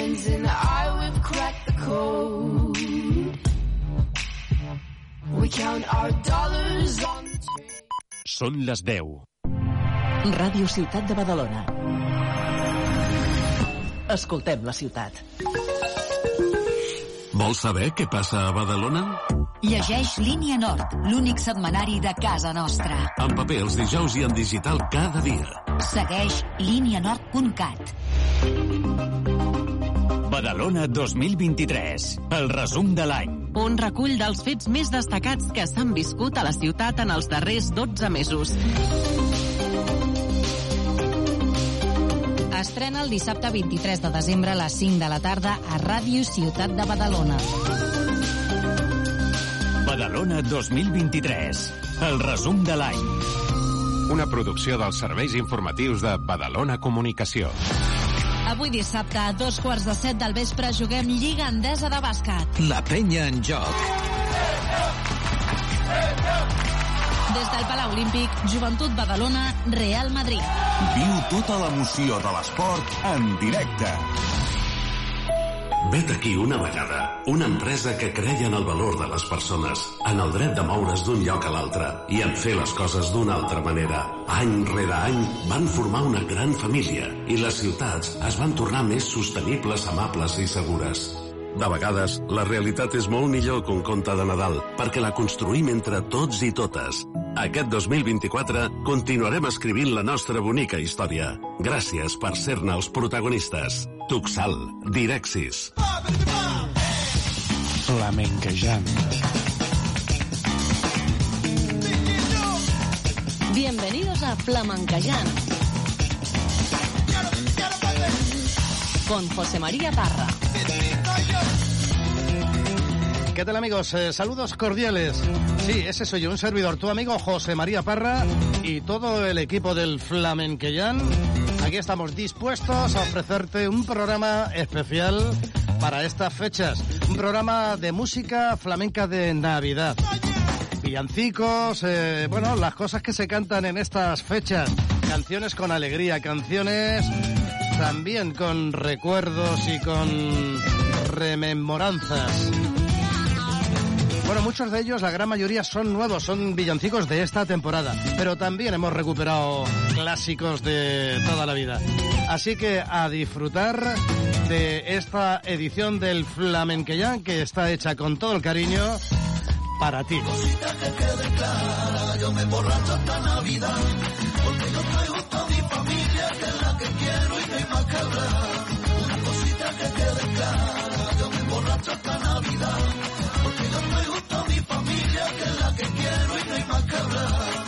friends and I, we've cracked the code. We count our dollars on the. Són les 10. Ràdio Ciutat de Badalona. Escoltem la ciutat. Vols saber què passa a Badalona? Llegeix Línia Nord, l'únic setmanari de casa nostra. En paper els dijous i en digital cada dia. Segueix línianord.cat. Badalona 2023. El resum de l'any. Un recull dels fets més destacats que s'han viscut a la ciutat en els darrers 12 mesos. Estrena el dissabte 23 de desembre a les 5 de la tarda a Ràdio Ciutat de Badalona. Badalona 2023. El resum de l'any. Una producció dels serveis informatius de Badalona Comunicació. Avui dissabte, a dos quarts de set del vespre, juguem Lliga Endesa de Bàsquet. La penya en joc. Des del Palau Olímpic, Joventut Badalona, Real Madrid. Viu tota l'emoció de l'esport en directe. Vet aquí una vegada una empresa que creia en el valor de les persones, en el dret de moure's d'un lloc a l'altre i en fer les coses d'una altra manera. Any rere any van formar una gran família i les ciutats es van tornar més sostenibles, amables i segures. De vegades, la realitat és molt millor que un conte de Nadal, perquè la construïm entre tots i totes. Aquest 2024 continuarem escrivint la nostra bonica història. Gràcies per ser-ne els protagonistes. Tuxal, Direxis. Flamenquejant. Bienvenidos a Flamenquejant. Con José María Parra. ¿Qué tal amigos? Eh, saludos cordiales. Sí, ese soy yo, un servidor, tu amigo José María Parra y todo el equipo del Flamenquellán. Aquí estamos dispuestos a ofrecerte un programa especial para estas fechas. Un programa de música flamenca de Navidad. Villancicos, eh, bueno, las cosas que se cantan en estas fechas. Canciones con alegría, canciones también con recuerdos y con rememoranzas. Bueno, muchos de ellos, la gran mayoría, son nuevos, son villancicos de esta temporada, pero también hemos recuperado clásicos de toda la vida. Así que a disfrutar de esta edición del Flamenquellán que está hecha con todo el cariño para ti. hasta Navidad, traigo toda mi familia, que es la que quiero y no hay más que hablar.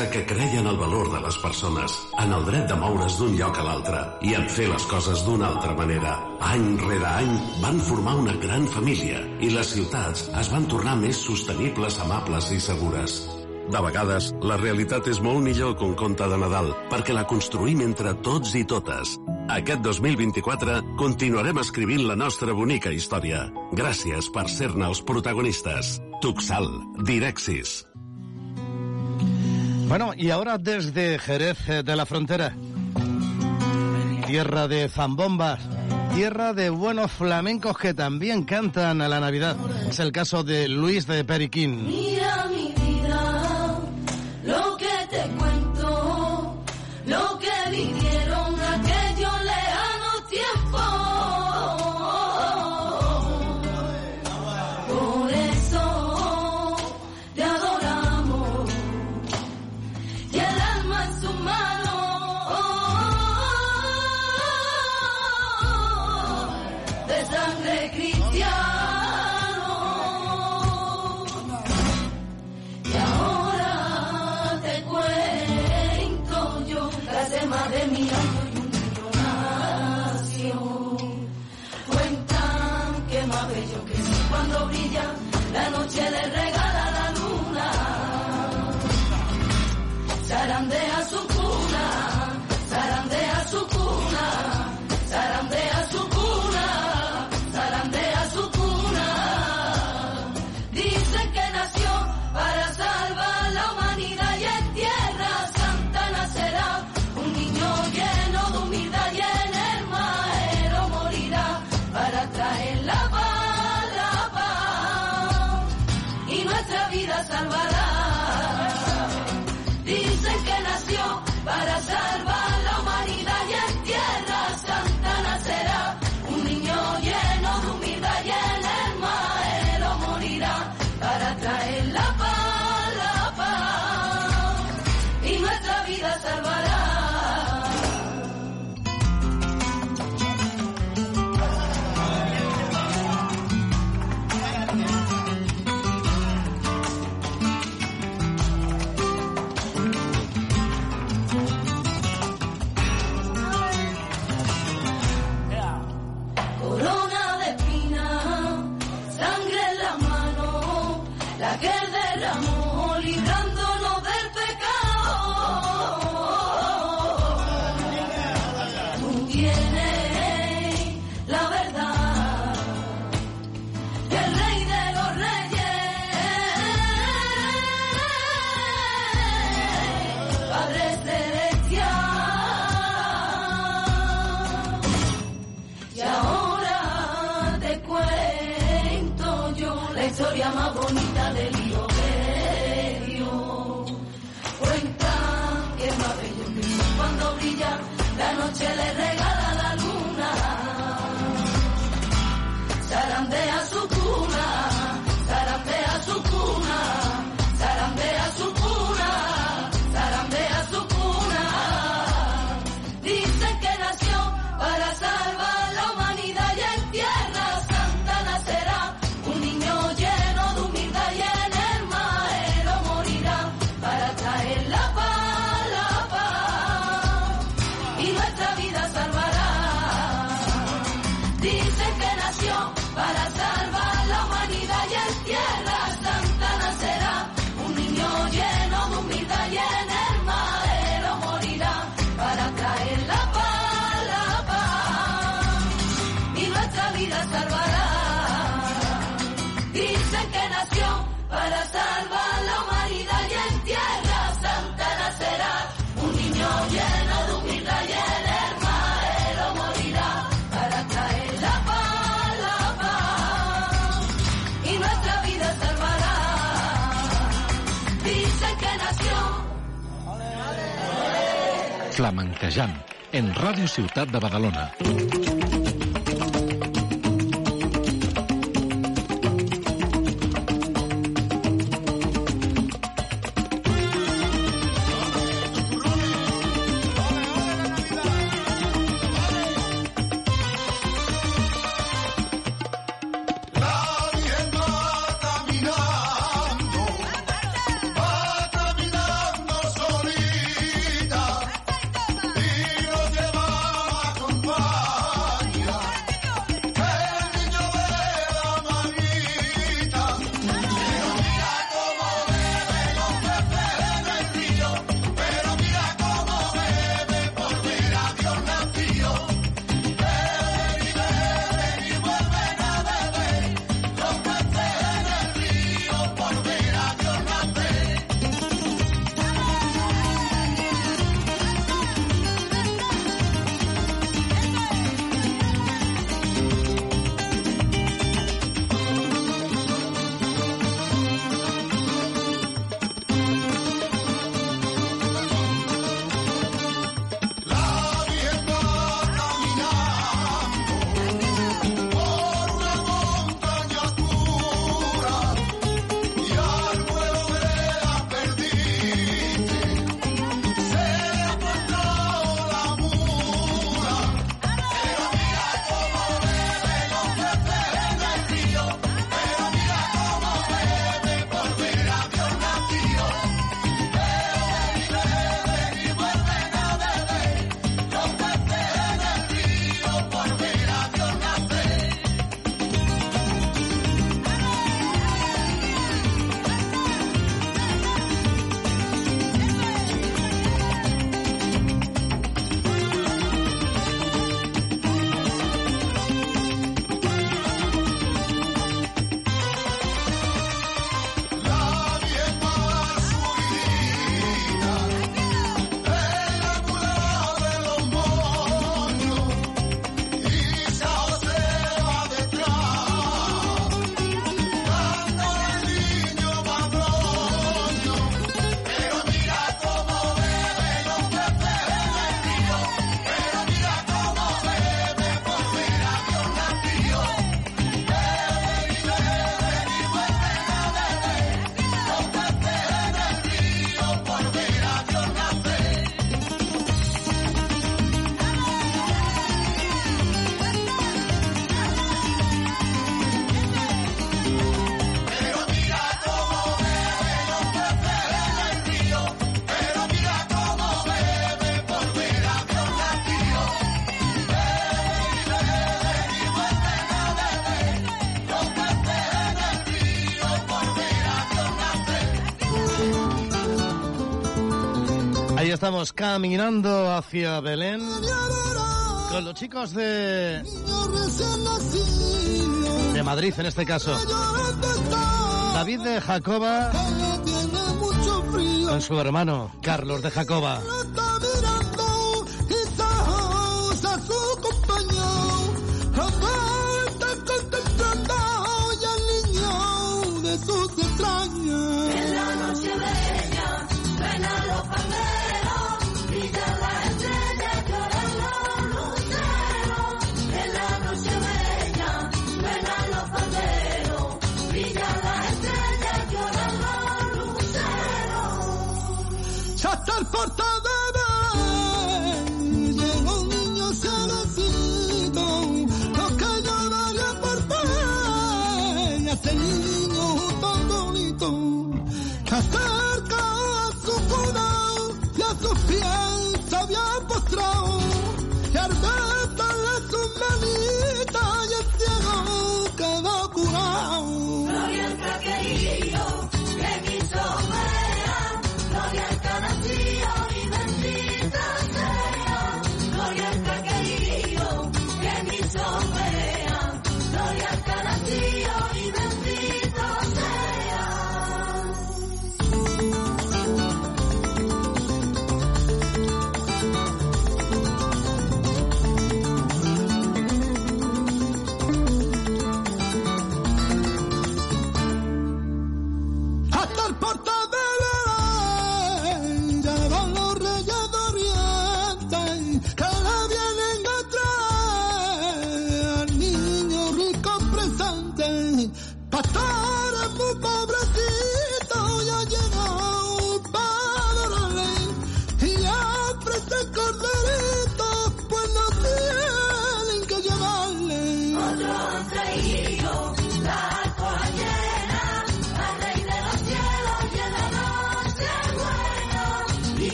empresa que creia en el valor de les persones, en el dret de moure's d'un lloc a l'altre i en fer les coses d'una altra manera. Any rere any van formar una gran família i les ciutats es van tornar més sostenibles, amables i segures. De vegades, la realitat és molt millor que un conte de Nadal, perquè la construïm entre tots i totes. Aquest 2024 continuarem escrivint la nostra bonica història. Gràcies per ser-ne els protagonistes. Tuxal, Direxis. Bueno, y ahora desde Jerez eh, de la Frontera, tierra de zambombas, tierra de buenos flamencos que también cantan a la Navidad. Es el caso de Luis de Periquín. encima de me. Arquejant, en Ràdio Ciutat de Badalona. estamos caminando hacia Belén con los chicos de de Madrid en este caso. David de Jacoba con su hermano Carlos de Jacoba.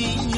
Hallelujah.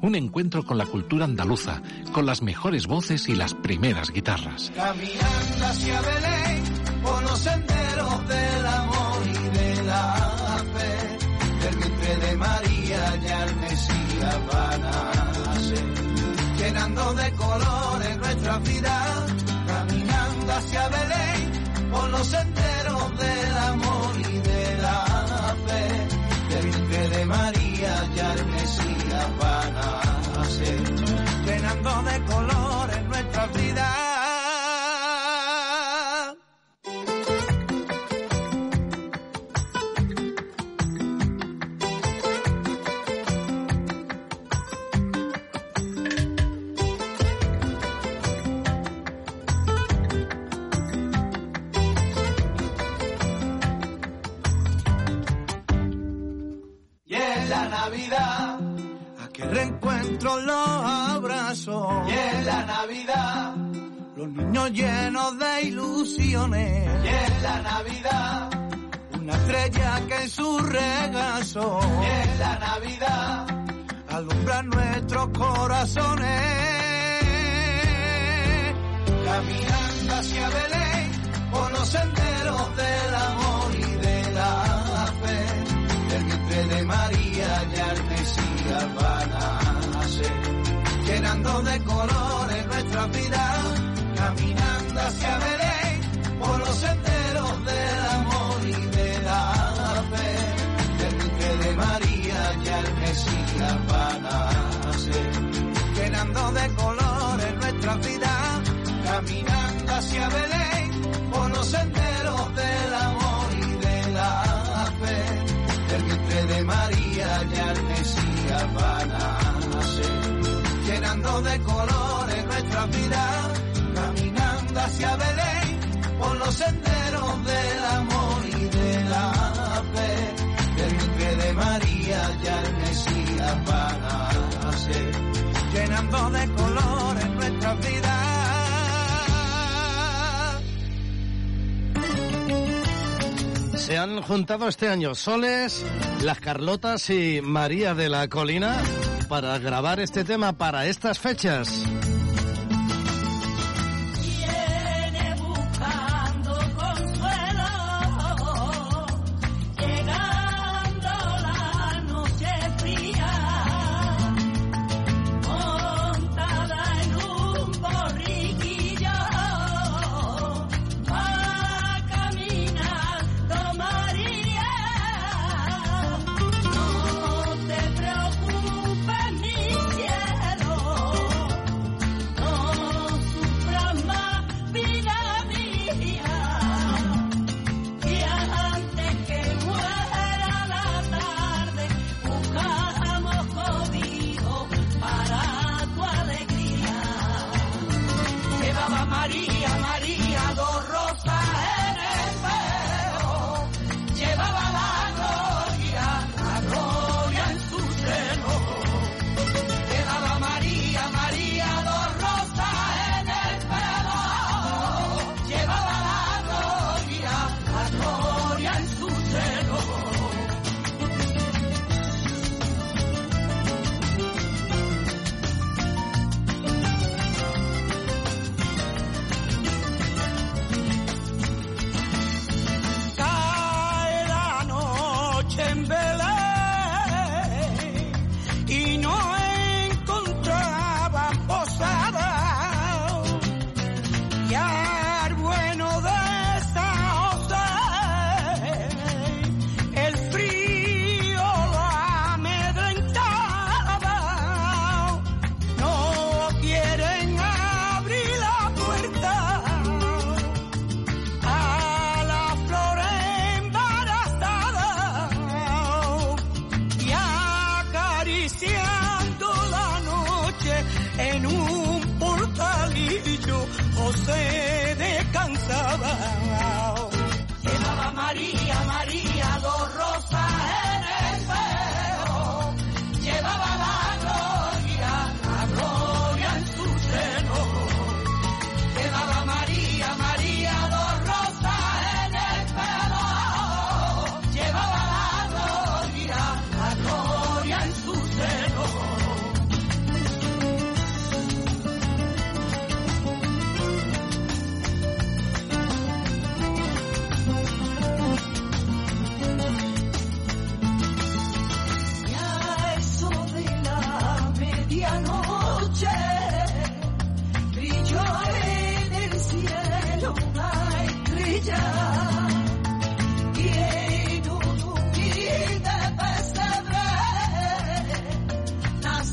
un encuentro con la cultura andaluza, con las mejores voces y las primeras guitarras. Caminando hacia Belén por los senderos del amor y de la fe, del vientre de María ya el Mesías van a nacer, llenando de colores nuestra vida, caminando hacia Belén por los senderos del amor y de la fe, del vientre de María ya el Mesías van a llenando de colores Navidad, los niños llenos de ilusiones. Y en la Navidad, una estrella que en su regazo. Y en la Navidad, alumbra nuestros corazones. Caminando hacia Belén, por los senderos del amor y de la fe del vientre de María ya el Mesías van a nacer, llenando de colores vida, caminando hacia Belén, por los senderos del amor y de la fe, del vientre de María ya el Mesías van a nacer, llenando de colores nuestra vida, caminando hacia Belén, por los senderos del amor y de la fe del vientre de María ya el Mesías van a nacer, llenando de colores vida, caminando hacia Belén, por los senderos del amor y de la fe, del vientre de María ya el Mesías van a llenando de colores nuestra vida. Se han juntado este año Soles, Las Carlotas y María de la Colina para grabar este tema para estas fechas.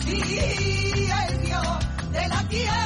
sí, el Dios de la tierra.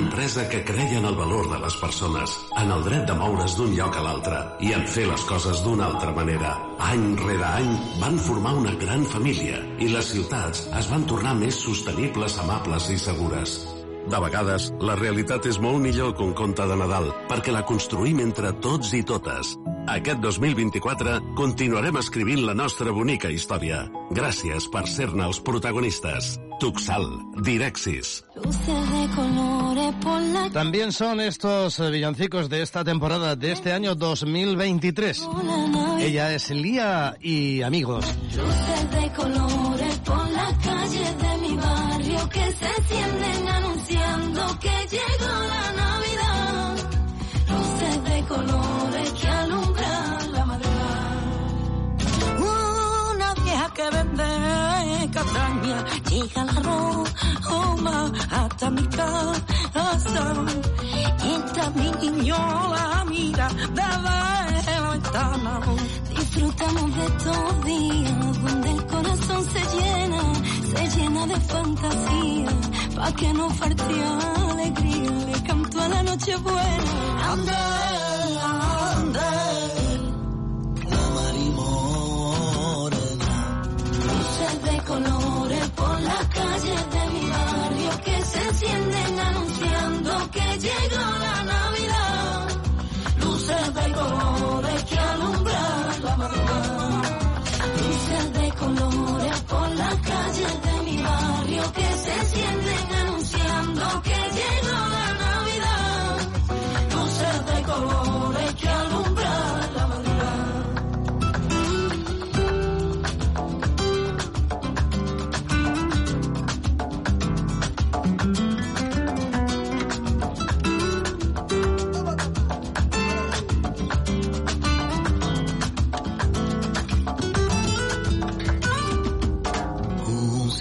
Empresa que creia en el valor de les persones, en el dret de moure's d'un lloc a l'altre i en fer les coses d'una altra manera. Any rere any van formar una gran família i les ciutats es van tornar més sostenibles, amables i segures. De vegades, la realitat és molt millor que un conte de Nadal, perquè la construïm entre tots i totes. Aquest 2024 continuarem escrivint la nostra bonica història. Gràcies per ser-ne els protagonistes. Tuxal, Direxis. También son estos eh, villancicos de esta temporada, de este año 2023. Ella es Lía y amigos. Luces de colores por las calles de mi barrio que se encienden anunciando que llegó la llega la Roma hasta mi casa. Entra mi niño la mira desde la ventana. Disfrutamos de estos días donde el corazón se llena, se llena de fantasía, pa' que no falte alegría. Le canto a la noche buena. Ande, ande, la marimorena. Luces de colores por calles de mi barrio que se encienden anunciando que llegó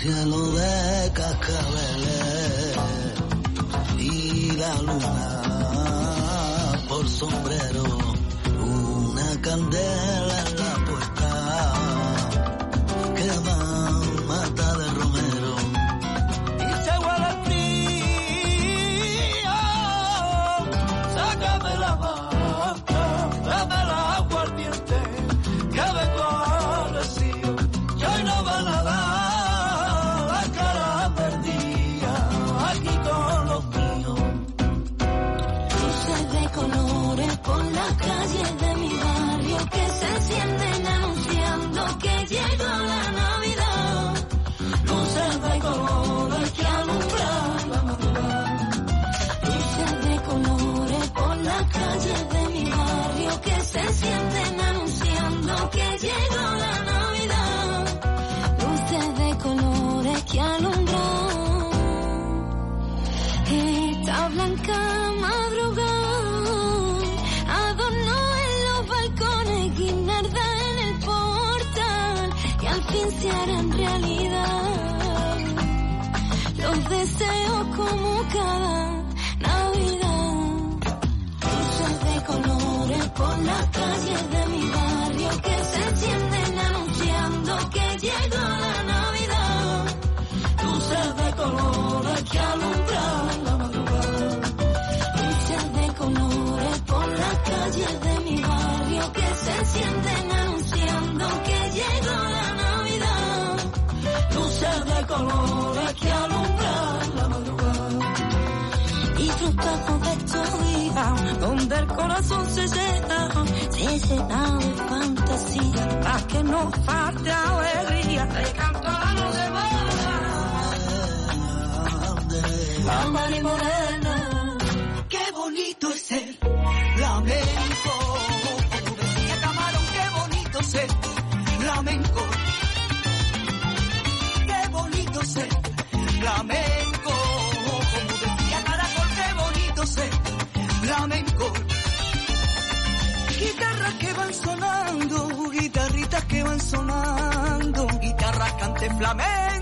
cielo de cascabeles y la luna por sombrero, una candela donde el corazón se llena, se de fantasía, para que no falte alegría. Le canto la noche La mari van sonando, guitarras cante flamenco,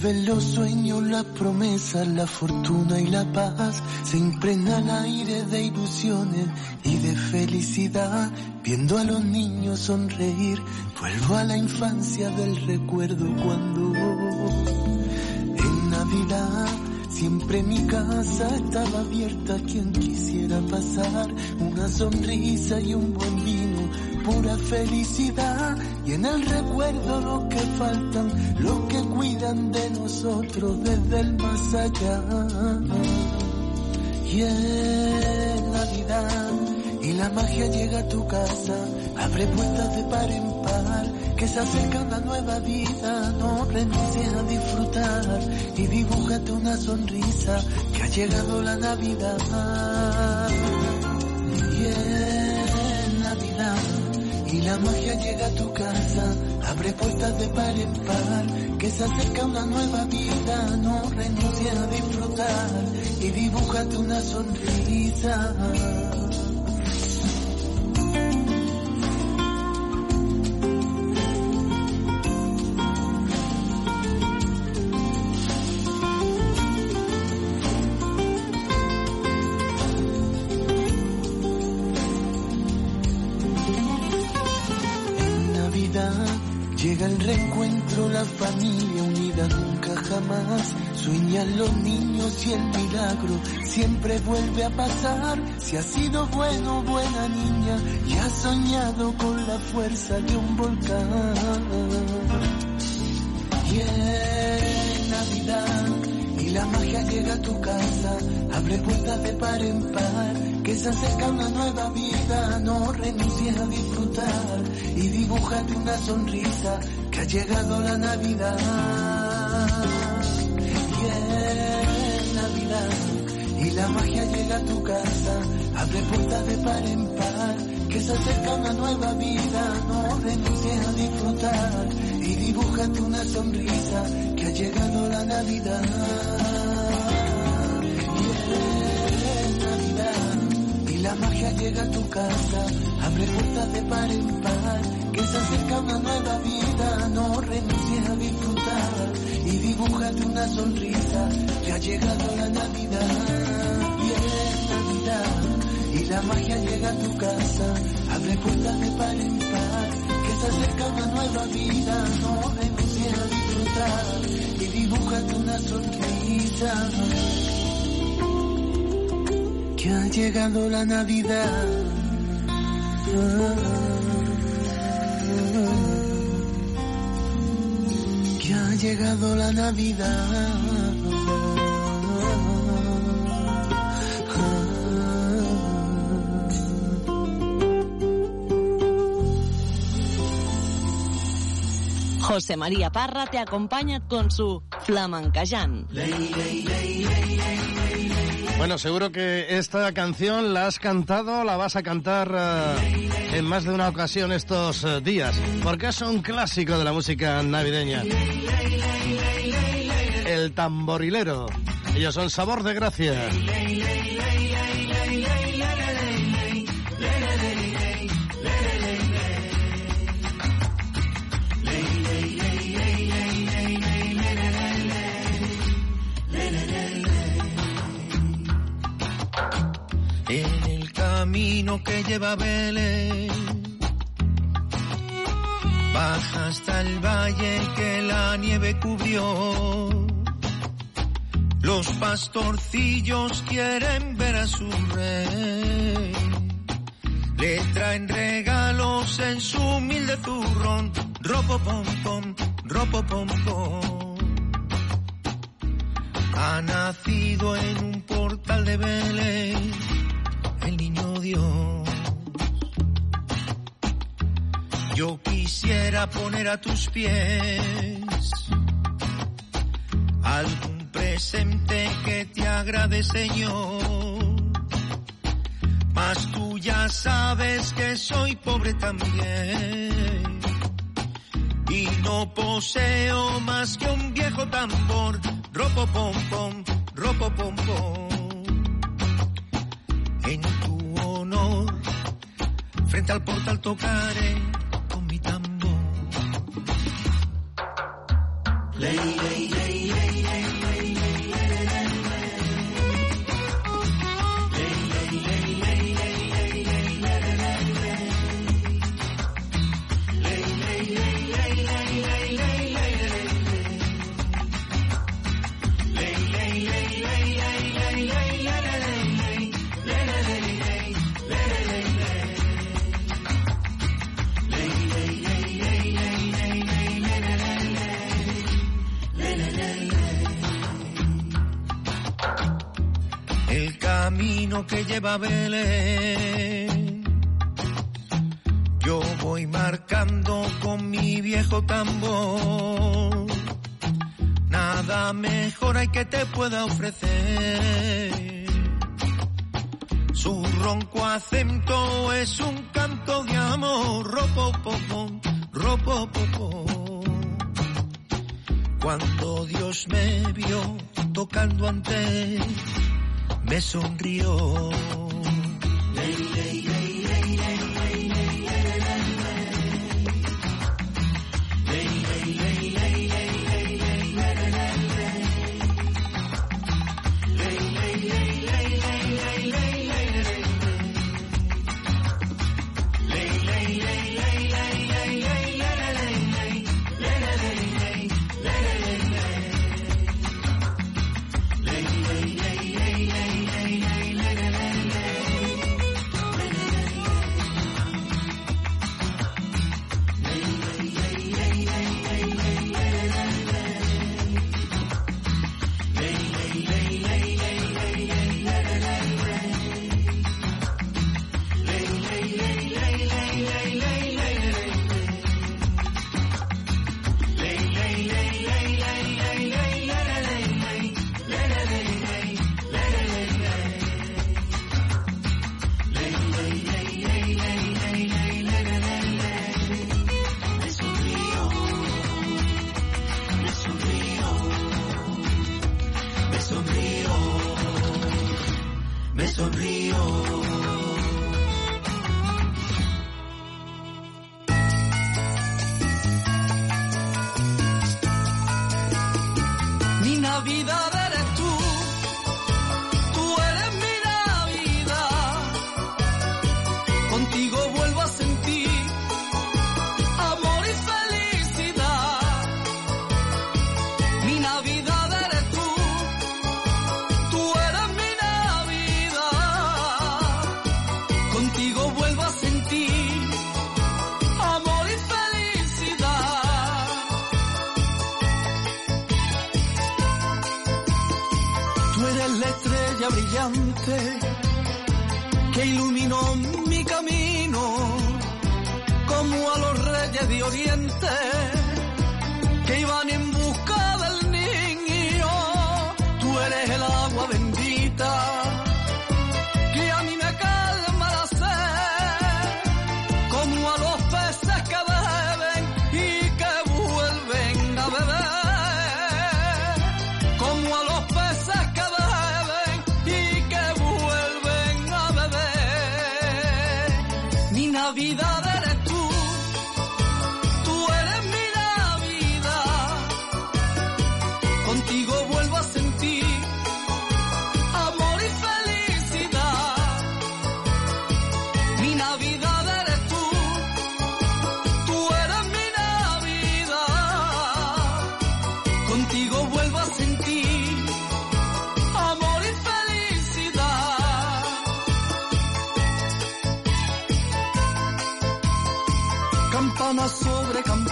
vuelven los sueños, las promesas, la fortuna y la paz. Se impregna el aire de ilusiones y de felicidad. Viendo a los niños sonreír, vuelvo a la infancia del recuerdo cuando en Navidad Siempre mi casa estaba abierta a quien quisiera pasar. Una sonrisa y un buen vino, pura felicidad. Y en el recuerdo los que faltan, los que cuidan de nosotros desde el más allá. Y en Navidad, y la magia llega a tu casa, abre puertas de par en par que se acerca una nueva vida, no renuncies a disfrutar y dibújate una sonrisa que ha llegado la Navidad. Y en Navidad, y la magia llega a tu casa, abre puertas de par en par, que se acerca una nueva vida, no renuncies a disfrutar y dibújate una sonrisa. Los niños y el milagro siempre vuelve a pasar. Si has sido bueno, buena niña y has soñado con la fuerza de un volcán. Y en Navidad y la magia llega a tu casa, abre puertas de par en par, que se acerca una nueva vida, no renuncies a disfrutar y dibújate una sonrisa, que ha llegado la Navidad. La magia llega a tu casa, abre puertas de par en par, que se acerca una nueva vida, no renuncies a disfrutar y dibújate una sonrisa, que ha llegado la Navidad. Y Navidad, y la magia llega a tu casa, abre puertas de par en par, que se acerca una nueva vida, no renuncies a disfrutar y dibújate una sonrisa, que ha llegado la Navidad. Y la magia llega a tu casa, abre puertas de par en par, que se acerca una nueva vida, no renuncies a disfrutar y dibújate una sonrisa. Que ha llegado la Navidad. Que ha llegado la Navidad. José María Parra te acompaña con su Flamencayán. Bueno, seguro que esta canción la has cantado, la vas a cantar eh, en más de una ocasión estos eh, días, porque es un clásico de la música navideña. El tamborilero. Ellos son sabor de gracia. Camino que lleva a Belén, baja hasta el valle que la nieve cubrió. Los pastorcillos quieren ver a su rey. Le traen regalos en su humilde zurrón. Ropo pom pom, ropo pom pom. Ha nacido en un portal de Belén Dios. Yo quisiera poner a tus pies algún presente que te agrade, Señor. Mas tú ya sabes que soy pobre también. Y no poseo más que un viejo tambor. Ropo pom pom, ropo pom pom. no Frente al portal tocaré con mi tambor. Ley, ley, ley, ley, ley. que lleva Belén. Yo voy marcando con mi viejo tambor. Nada mejor hay que te pueda ofrecer. Su ronco acento es un canto de amor, ropo popón, ropo popón. Cuando Dios me vio tocando antes me sonrió. Ley, ley.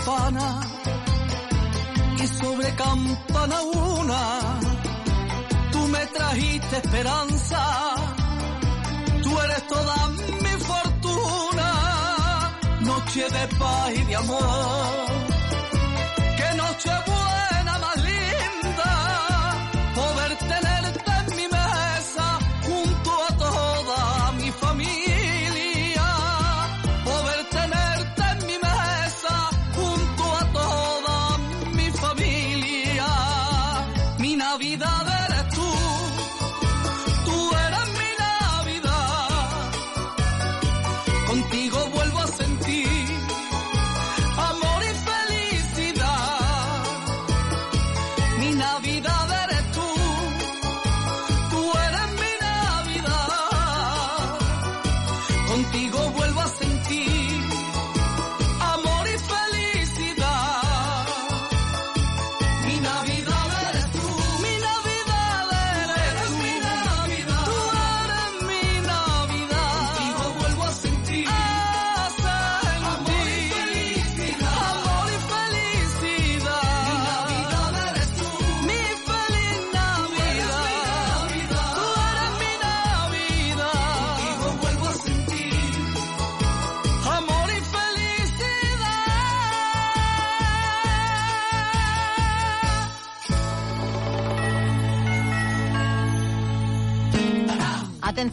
campana y sobre campana una tú me trajiste esperanza, tú eres toda mi fortuna, noche de paz y de amor.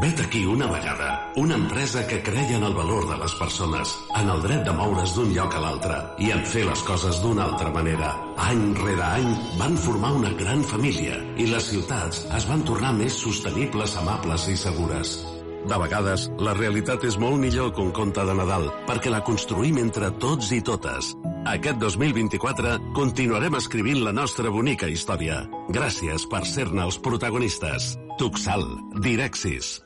Vet aquí una vegada una empresa que creia en el valor de les persones, en el dret de moure's d'un lloc a l'altre i en fer les coses d'una altra manera. Any rere any van formar una gran família i les ciutats es van tornar més sostenibles, amables i segures. De vegades, la realitat és molt millor que un conte de Nadal, perquè la construïm entre tots i totes. Aquest 2024 continuarem escrivint la nostra bonica història. Gràcies per ser-ne els protagonistes. Tuxal, Direxis.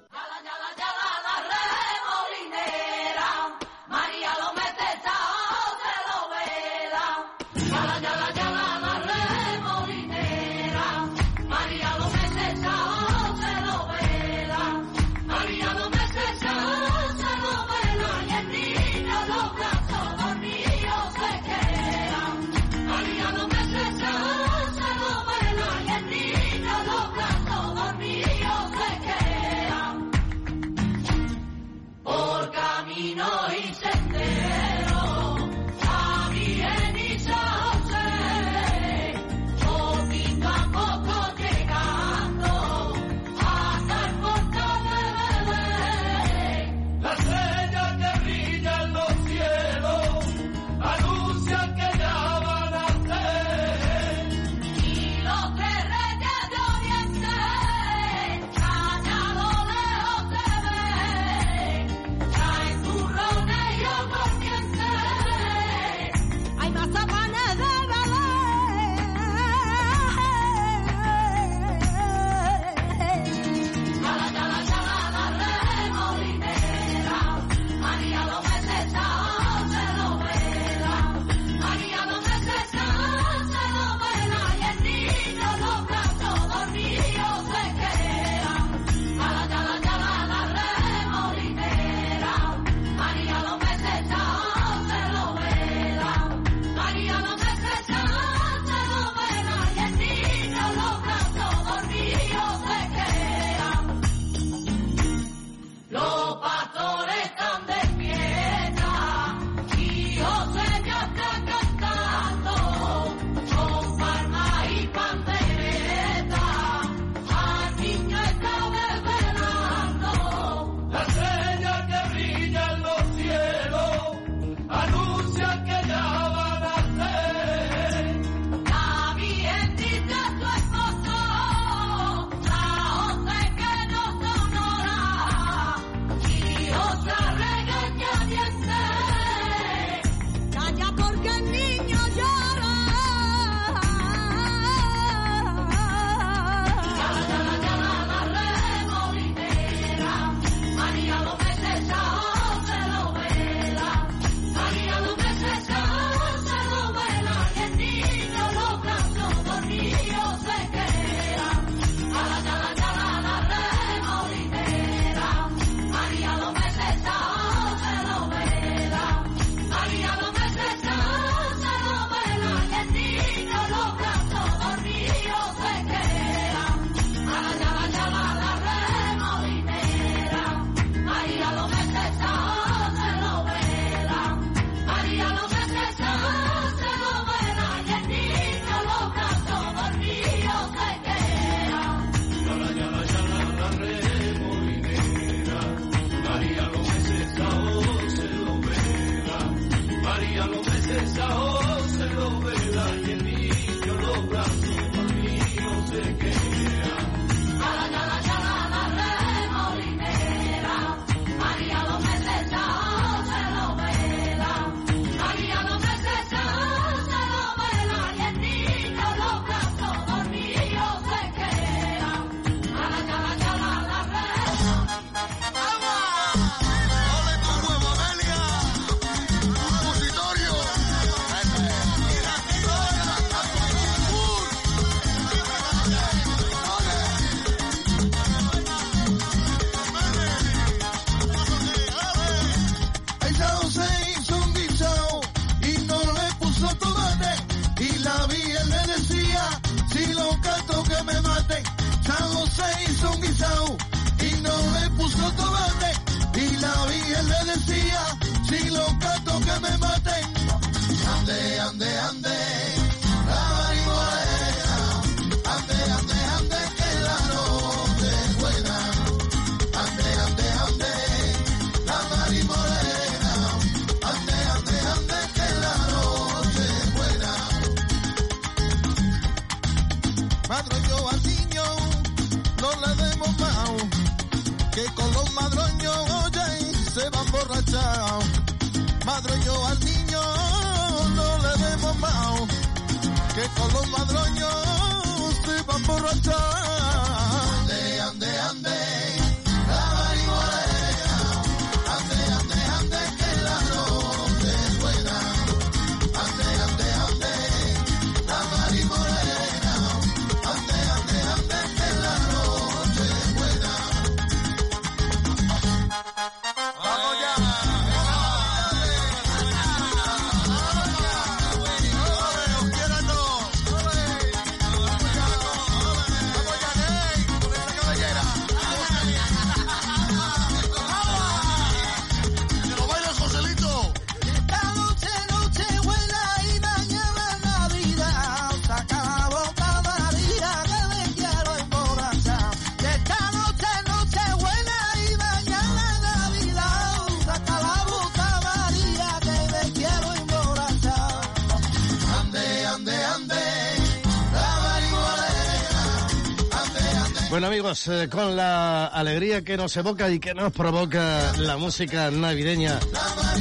Eh, con la alegría que nos evoca y que nos provoca la música navideña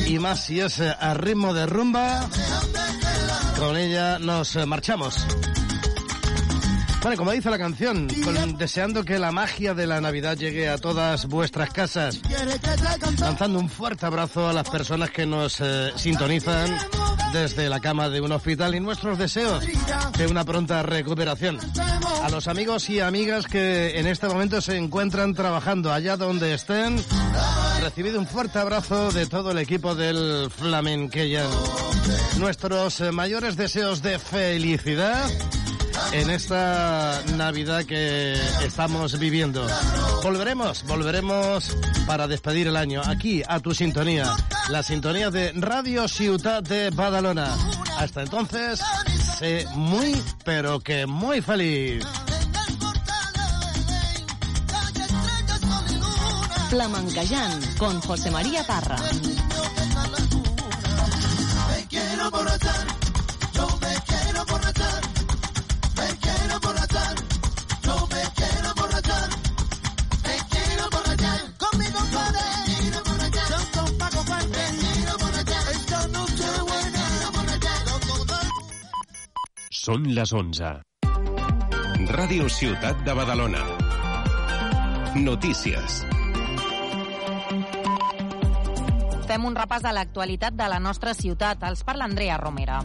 y más si es eh, a ritmo de rumba, con ella nos eh, marchamos. Bueno, como dice la canción, deseando que la magia de la Navidad llegue a todas vuestras casas, lanzando un fuerte abrazo a las personas que nos sintonizan desde la cama de un hospital y nuestros deseos de una pronta recuperación. Los amigos y amigas que en este momento se encuentran trabajando allá donde estén, recibid un fuerte abrazo de todo el equipo del Flamenqueyan. Nuestros eh, mayores deseos de felicidad en esta Navidad que estamos viviendo. Volveremos, volveremos para despedir el año aquí a tu sintonía, la sintonía de Radio Ciutat de Badalona. Hasta entonces, muy, pero que muy feliz. Flamencayán con José María Parra. Són les 11. Ràdio Ciutat de Badalona. Notícies. Fem un repàs de l'actualitat de la nostra ciutat. Els parla Andrea Romera.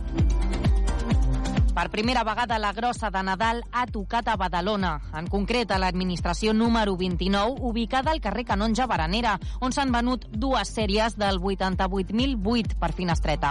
Per primera vegada la grossa de Nadal ha tocat a Badalona, en concret a l'administració número 29, ubicada al carrer Canonja Baranera, on s'han venut dues sèries del 88.008 per finestreta.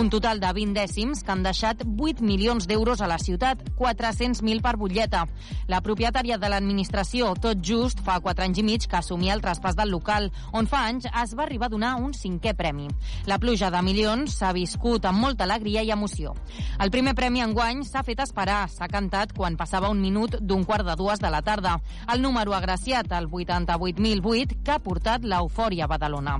Un total de 20 dècims que han deixat 8 milions d'euros a la ciutat, 400.000 per butlleta. La propietària de l'administració, tot just, fa 4 anys i mig que assumia el traspàs del local, on fa anys es va arribar a donar un cinquè premi. La pluja de milions s'ha viscut amb molta alegria i emoció. El primer premi enguany s'ha fet esperar, s'ha cantat quan passava un minut d'un quart de dues de la tarda. El número agraciat, el 88.008, que ha portat l'eufòria a Badalona.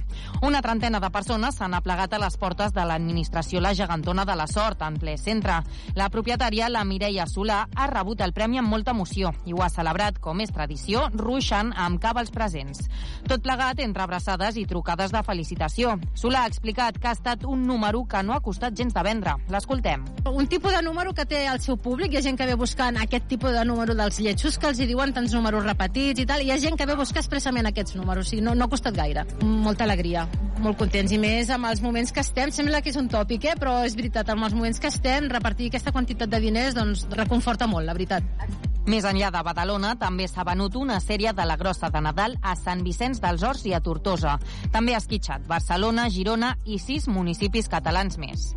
Una trentena de persones s'han aplegat a les portes de l'administració La Gegantona de la Sort, en ple centre. La propietària, la Mireia Solà, ha rebut el premi amb molta emoció i ho ha celebrat, com és tradició, ruixant amb cava els presents. Tot plegat entre abraçades i trucades de felicitació. Solà ha explicat que ha estat un número que no ha costat gens de vendre. L'escoltem. un tipus de número que té el seu públic. Hi ha gent que ve buscant aquest tipus de número dels lletjos que els hi diuen tants números repetits i tal. I hi ha gent que ve buscar expressament aquests números. O sigui, no, no ha costat gaire. Molta alegria. Molt contents. I més amb els moments que estem. Sembla que és un tòpic, eh? però és veritat. Amb els moments que estem, repartir aquesta quantitat de diners doncs, reconforta molt, la veritat. Més enllà de Badalona, també s'ha venut una sèrie de la grossa de Nadal a Sant Vicenç dels Horts i a Tortosa. També ha esquitxat Barcelona, Girona i sis municipis catalans més.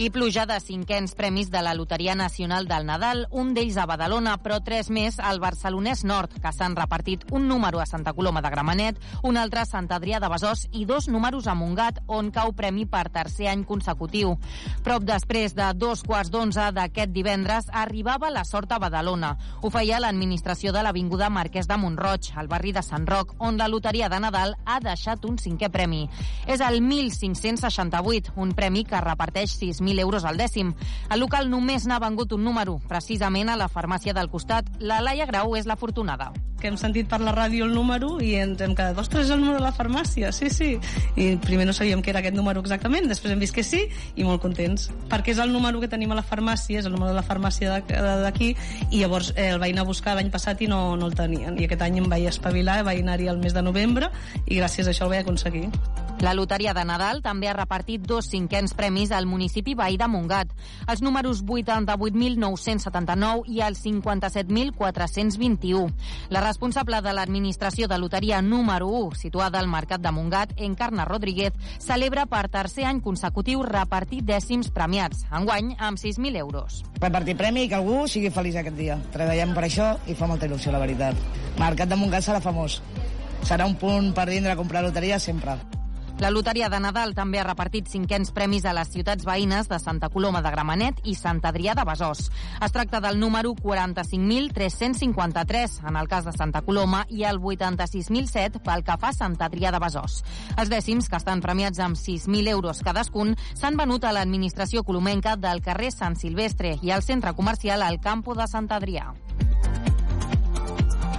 I pluja de cinquens premis de la Loteria Nacional del Nadal, un d'ells a Badalona, però tres més al Barcelonès Nord, que s'han repartit un número a Santa Coloma de Gramenet, un altre a Sant Adrià de Besòs i dos números a Montgat, on cau premi per tercer any consecutiu. Prop després de dos quarts d'onze d'aquest divendres arribava la sort a Badalona. Ho feia l'administració de l'Avinguda Marquès de Montroig, al barri de Sant Roc, on la Loteria de Nadal ha deixat un cinquè premi. És el 1568, un premi que reparteix 6.000 euros al dècim. El local només n'ha vengut un número, precisament a la farmàcia del costat. La Laia Grau és la fortunada. Que hem sentit per la ràdio el número i ens hem quedat, ostres, és el número de la farmàcia, sí, sí. I primer no sabíem que era aquest número exactament, després hem vist que sí i molt contents. Perquè és el número que tenim a la farmàcia, és el número de la farmàcia d'aquí i llavors eh, el vaig anar a buscar l'any passat i no, no el tenien. I aquest any em vaig espavilar, vaig anar-hi al mes de novembre i gràcies a això el vaig aconseguir. La Loteria de Nadal també ha repartit dos cinquens premis al municipi veí de Montgat. Els números 88.979 i el 57.421. La responsable de l'administració de loteria número 1, situada al Mercat de Montgat, Encarna Rodríguez, celebra per tercer any consecutiu repartir dècims premiats, enguany amb 6.000 euros. Repartir premi i que algú sigui feliç aquest dia. Treballem per això i fa molta il·lusió, la veritat. Mercat de Montgat serà famós. Serà un punt per vindre a comprar loteria sempre. La Loteria de Nadal també ha repartit cinquens premis a les ciutats veïnes de Santa Coloma de Gramenet i Sant Adrià de Besòs. Es tracta del número 45.353 en el cas de Santa Coloma i el 86.007 pel que fa a Sant Adrià de Besòs. Els dècims, que estan premiats amb 6.000 euros cadascun, s'han venut a l'administració colomenca del carrer Sant Silvestre i al centre comercial al Campo de Sant Adrià.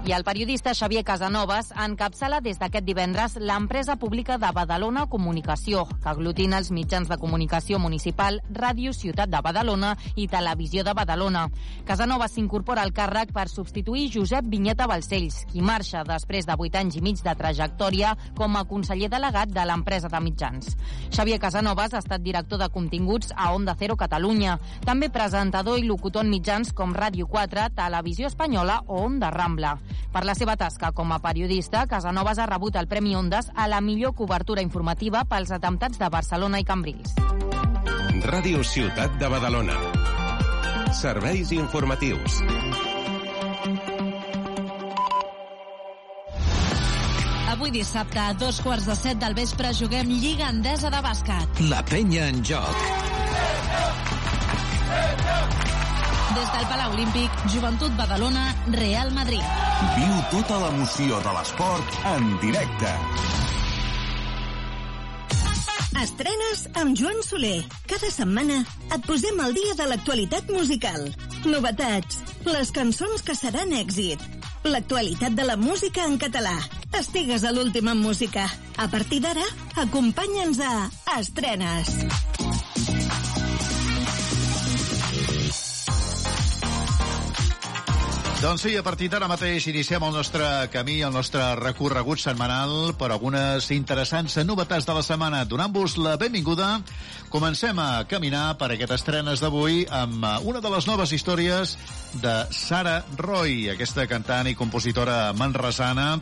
I el periodista Xavier Casanovas encapçala des d'aquest divendres l'empresa pública de Badalona Comunicació, que aglutina els mitjans de comunicació municipal, Ràdio Ciutat de Badalona i Televisió de Badalona. Casanovas s'incorpora al càrrec per substituir Josep Vinyeta Balcells, qui marxa després de 8 anys i mig de trajectòria com a conseller delegat de l'empresa de mitjans. Xavier Casanovas ha estat director de continguts a Onda Cero Catalunya, també presentador i locutor en mitjans com Ràdio 4, Televisió Espanyola o Onda Rambla. Per la seva tasca com a periodista, Casanovas ha rebut el Premi Ondas a la millor cobertura informativa pels atemptats de Barcelona i Cambrils. Ràdio Ciutat de Badalona. Serveis informatius. Avui dissabte, a dos quarts de set del vespre, juguem Lliga Endesa de Bàsquet. La penya en joc. Des del Palau Olímpic, Joventut Badalona, Real Madrid. Viu tota l'emoció de l'esport en directe. Estrenes amb Joan Soler. Cada setmana et posem al dia de l'actualitat musical. Novetats, les cançons que seran èxit, l'actualitat de la música en català. Estigues a l'última música. A partir d'ara, acompanya'ns a Estrenes. Doncs sí, a partir d'ara mateix iniciem el nostre camí, el nostre recorregut setmanal per algunes interessants novetats de la setmana. Donant-vos la benvinguda, comencem a caminar per aquestes estrenes d'avui amb una de les noves històries de Sara Roy, aquesta cantant i compositora manresana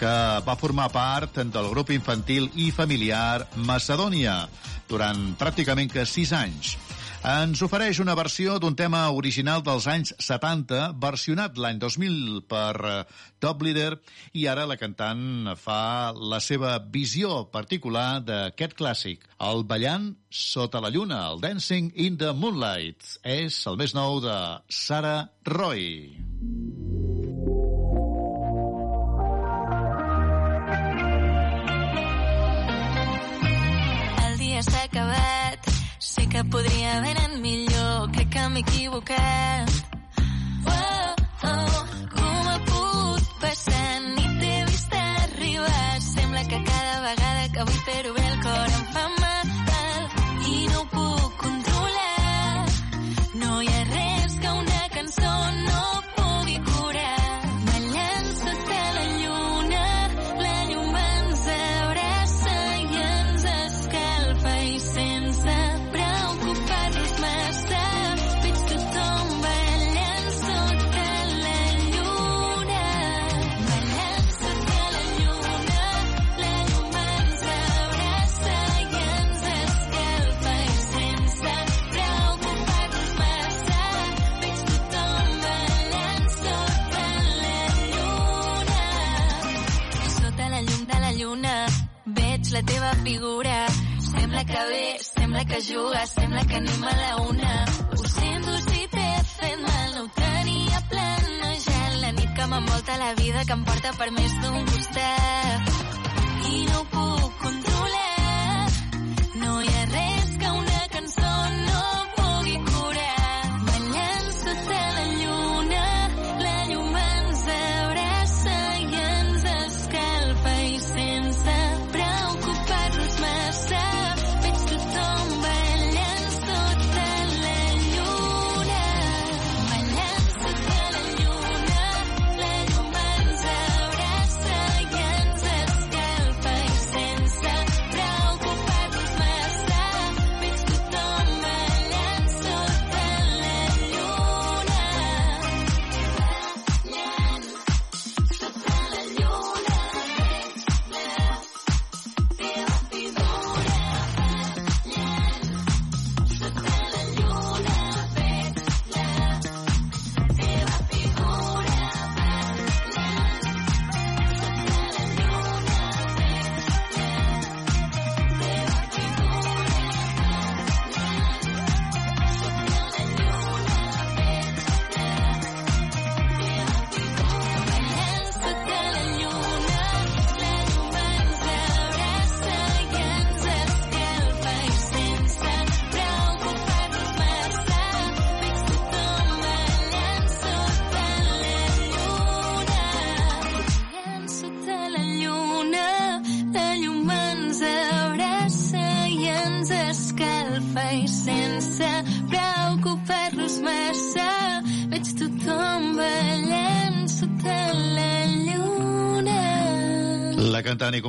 que va formar part del grup infantil i familiar Macedònia durant pràcticament que sis anys ens ofereix una versió d'un tema original dels anys 70, versionat l'any 2000 per eh, Top Leader, i ara la cantant fa la seva visió particular d'aquest clàssic, el ballant sota la lluna, el Dancing in the Moonlight. És el més nou de Sarah Roy. S'ha acabat Que podria haver anat millor, crec que m'he equivocat. Oh, oh, com ha pogut passar? Ni t'he vist arribar. Sembla que cada vegada que vull fer-ho teva figura. Sembla que ve, sembla que juga, sembla que anem a la una. Ho sento si t'he fet mal, no ho tenia planejat. La nit que m'envolta la vida que em porta per més d'un costat.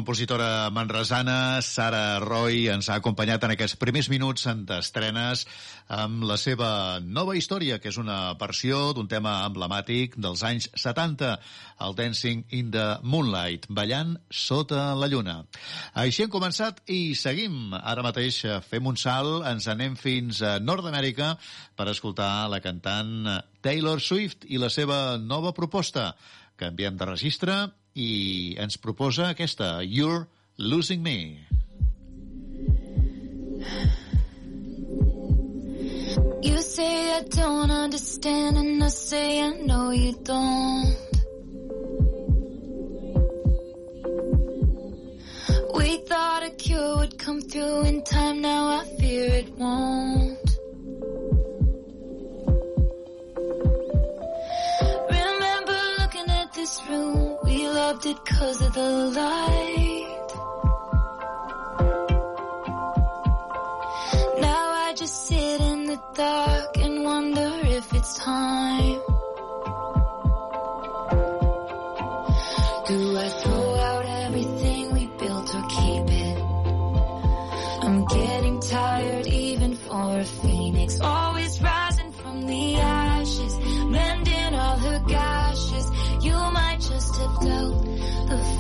Compositora manresana Sara Roy ens ha acompanyat en aquests primers minuts d'estrenes amb la seva nova història, que és una versió d'un tema emblemàtic dels anys 70, el Dancing in the Moonlight, ballant sota la lluna. Així hem començat i seguim. Ara mateix fem un salt, ens anem fins a Nord-Amèrica per escoltar la cantant Taylor Swift i la seva nova proposta. Canviem de registre i ens proposa aquesta, You're Losing Me. You say I don't understand, and I say I know you don't. We thought a cure would come through in time, now I fear it won't. Remember looking at this room, we loved it cause of the light. Now I just sit in the dark and wonder if it's time.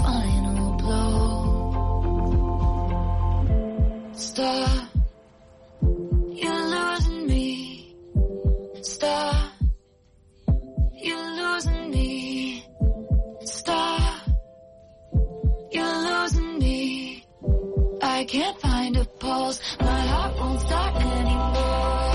Final blow. Stop. You're losing me. Stop. You're losing me. Stop. You're losing me. I can't find a pulse. My heart won't start anymore.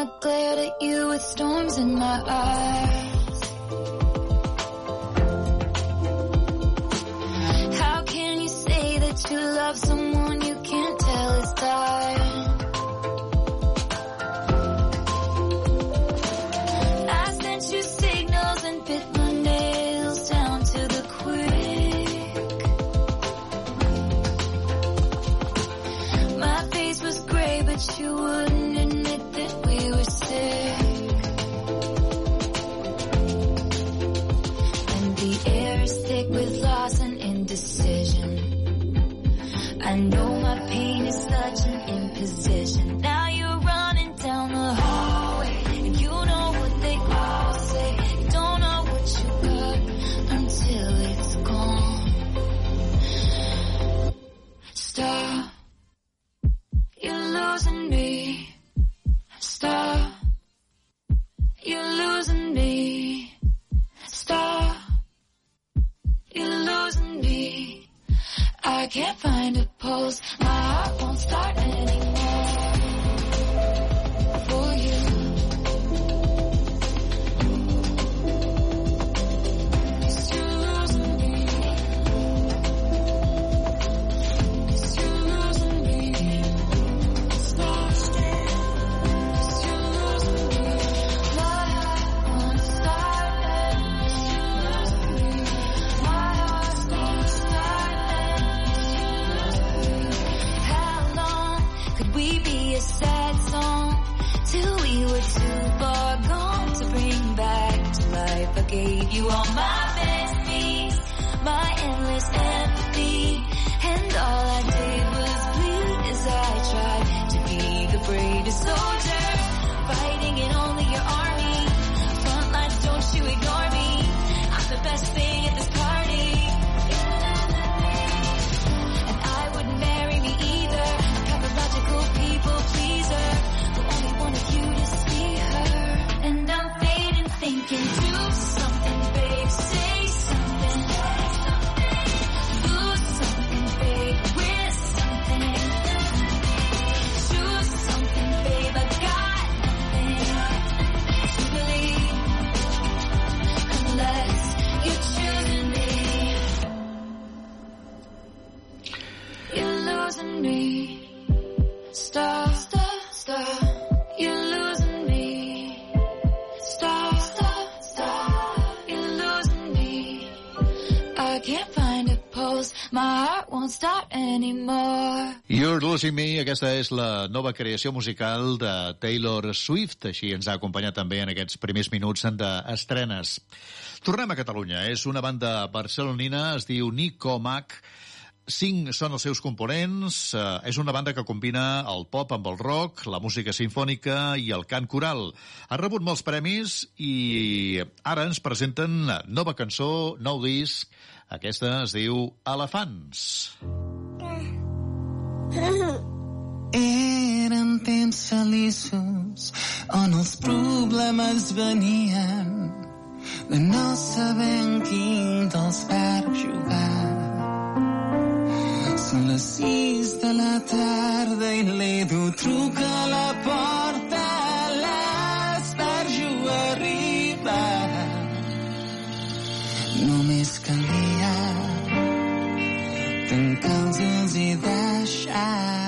I glared at you with storms in my eyes. How can you say that you love someone you can't tell is died? Dance With Me, aquesta és la nova creació musical de Taylor Swift, així ens ha acompanyat també en aquests primers minuts d'estrenes. Tornem a Catalunya, és una banda barcelonina, es diu Nico Mac, Cinc són els seus components. Eh, és una banda que combina el pop amb el rock, la música sinfònica i el cant coral. Ha rebut molts premis i ara ens presenten nova cançó, nou disc. Aquesta es diu Elefants. Elefants. Eren temps feliços on els problemes venien de no saber en quin dels per jugar. Són les sis de la tarda i l'Edu truca a la porta. clumsy that I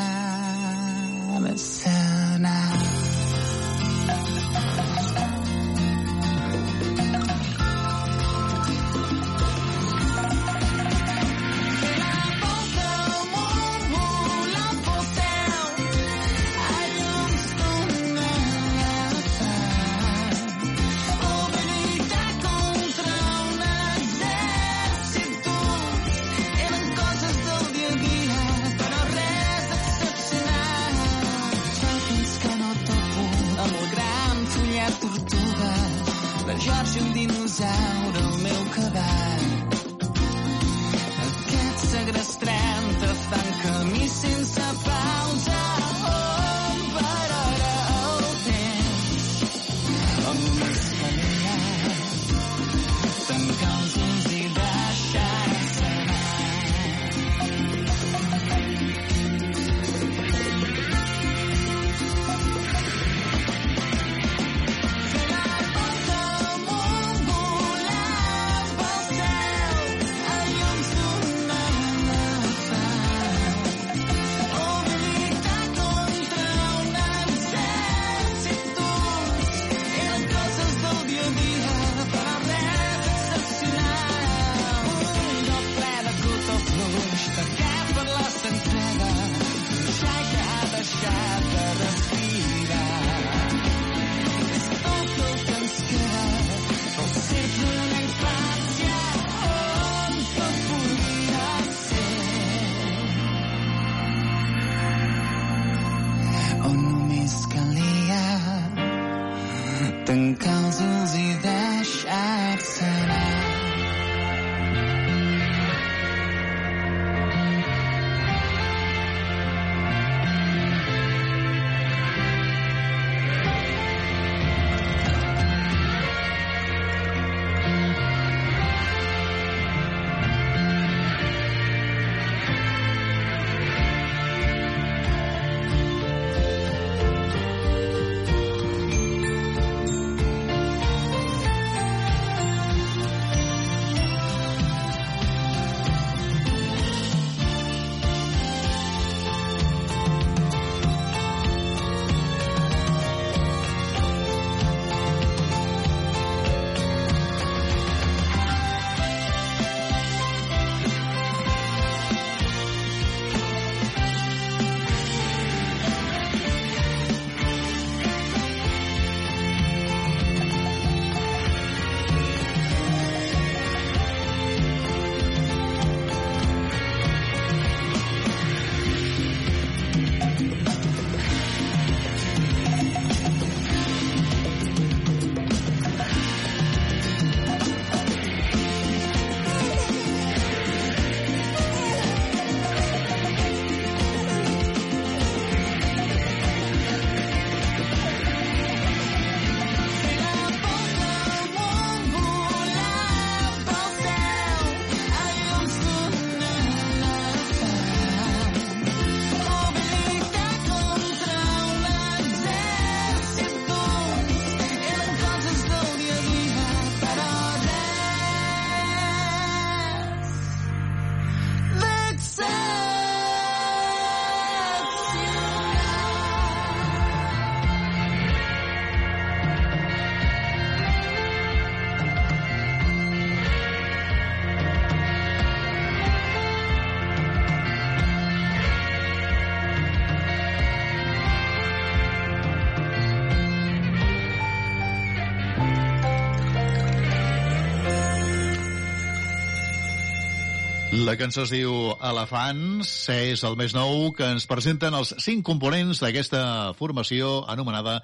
La cançó es diu Elefants, és el més nou que ens presenten els cinc components d'aquesta formació anomenada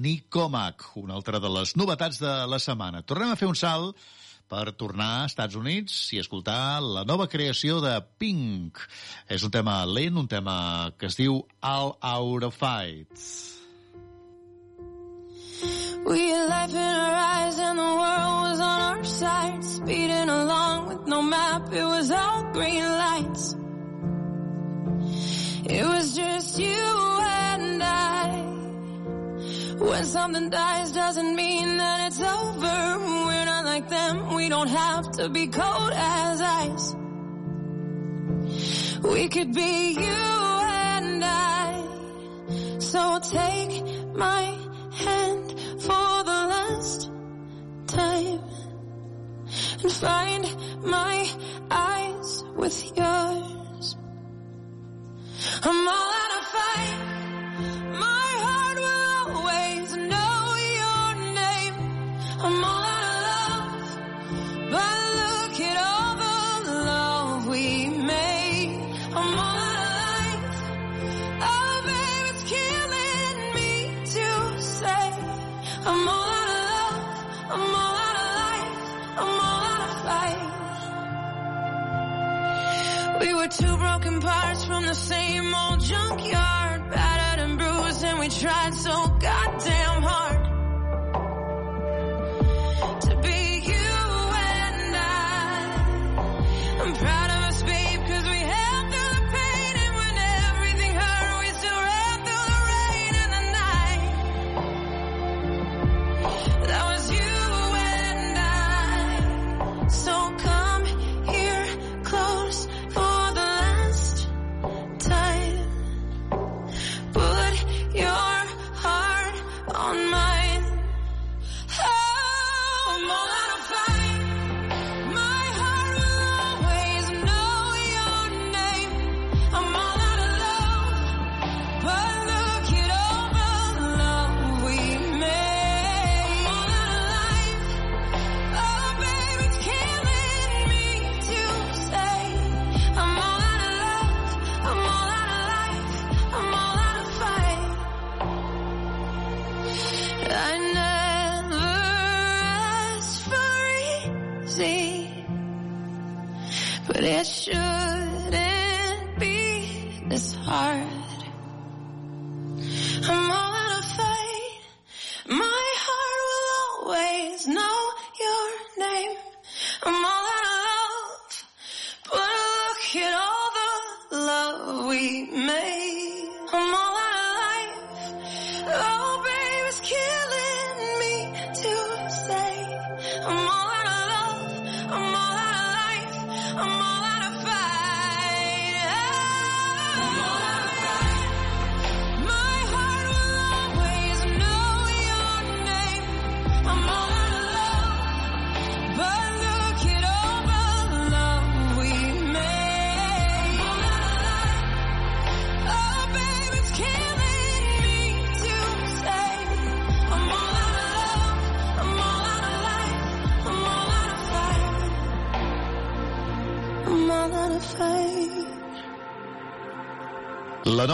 Nicomac, una altra de les novetats de la setmana. Tornem a fer un salt per tornar a Estats Units i escoltar la nova creació de Pink. És un tema lent, un tema que es diu All Out of Fight. We had life in our eyes and the world was on our side. Speeding along with no map, it was all green lights. It was just you and I. When something dies doesn't mean that it's over. We're not like them, we don't have to be cold as ice. We could be you and I. So take my hand for the last time and find my eyes with yours. I'm all out of fight. My heart will always know your name. I'm all were two broken parts from the same old junkyard, battered and bruised, and we tried so goddamn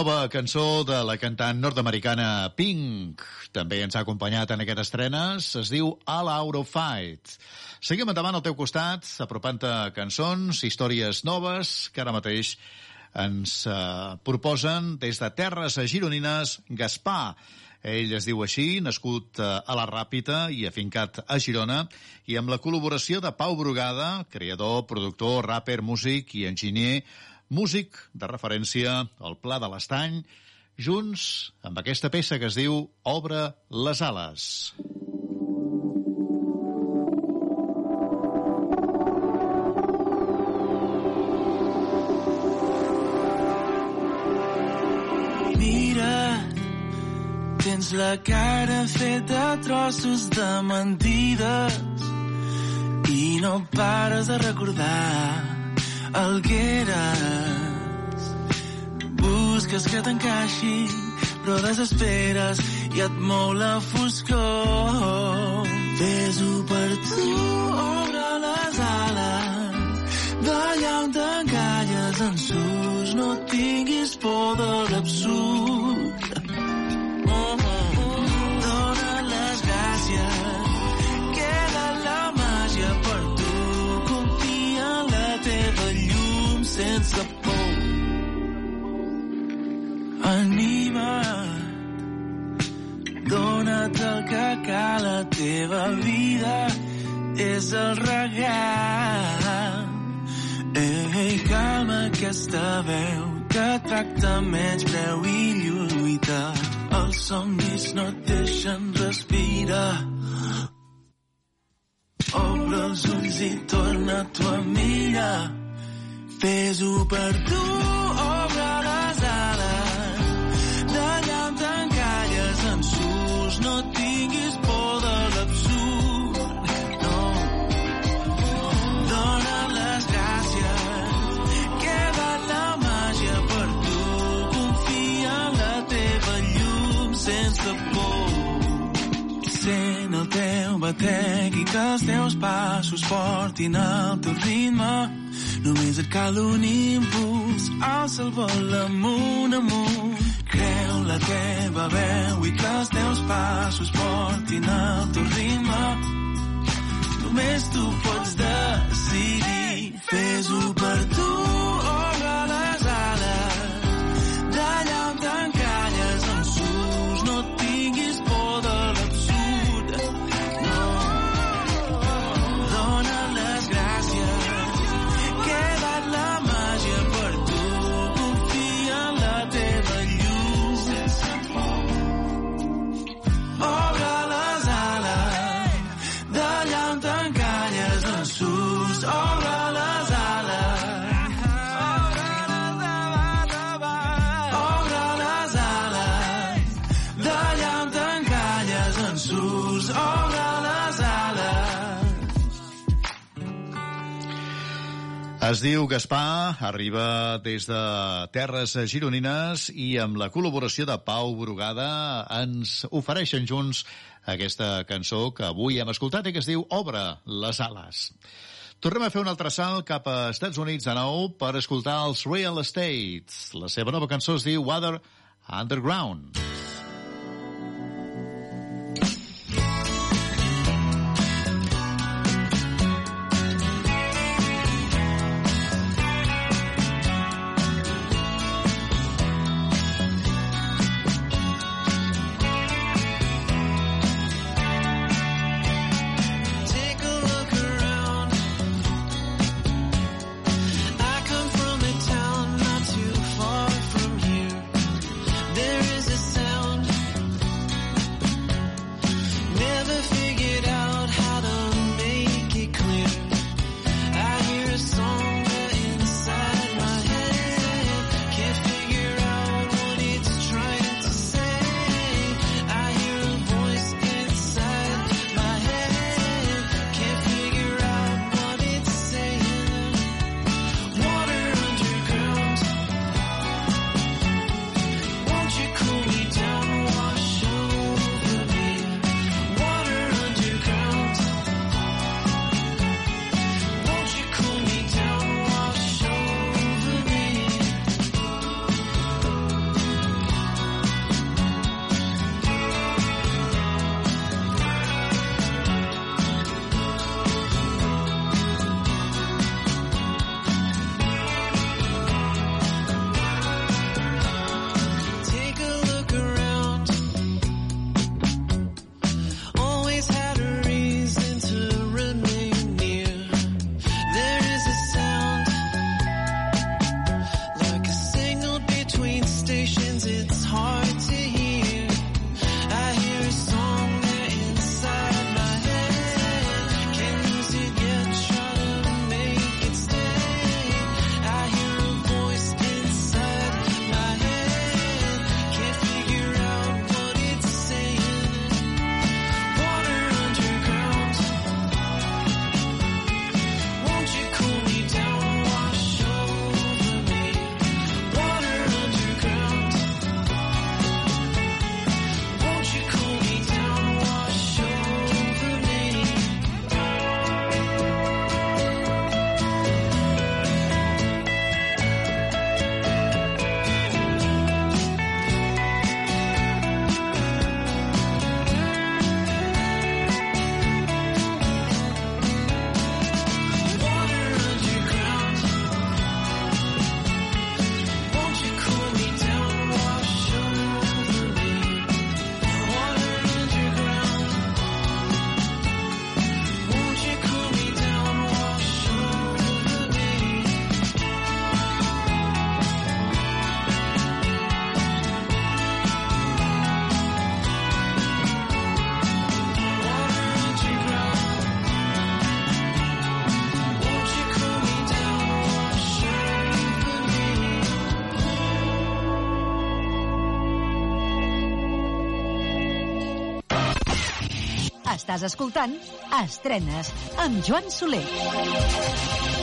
nova cançó de la cantant nord-americana Pink també ens ha acompanyat en aquestes estrenes. Es diu All Out of Fight. Seguim endavant al teu costat, apropant-te cançons, històries noves, que ara mateix ens eh, proposen des de terres gironines Gaspar. Ell es diu així, nascut eh, a la Ràpita i afincat a Girona, i amb la col·laboració de Pau Brugada, creador, productor, rapper, músic i enginyer, músic de referència al Pla de l'Estany, junts amb aquesta peça que es diu Obre les ales. Mira, tens la cara feta trossos de mentides i no pares de recordar el que eres. Busques que t'encaixi, però desesperes i et mou la foscor. Fes-ho per tu, obre les ales, D'allà on t'encalles en sus, no tinguis por de l'absurd. Por. Anima't, dona't el que cal la teva vida és el regal. Ei, calma aquesta veu que tracta menys preu i lluita. Els somnis no et deixen respirar. Obre els ulls i torna a tu a mirar. Fes-ho per tu, obre les ales. D'allà on t'encalles en sus, no tinguis por de l'absurd. No. Dóna les gràcies, queda la màgia per tu. Confia en la teva llum sense por. Sent el teu batec i que els teus passos portin el teu ritme. Només et cal un impuls, el vol amunt, amunt. Creu la teva veu i que els teus passos portin el teu ritme. Només tu pots decidir, fes-ho per tu, Es diu Gaspar, arriba des de Terres Gironines i amb la col·laboració de Pau Brugada ens ofereixen junts aquesta cançó que avui hem escoltat i que es diu Obre les ales. Tornem a fer un altre salt cap a Estats Units de nou per escoltar els Real Estates. La seva nova cançó es diu Water Underground. Take escoltant Estrenes amb Joan Soler.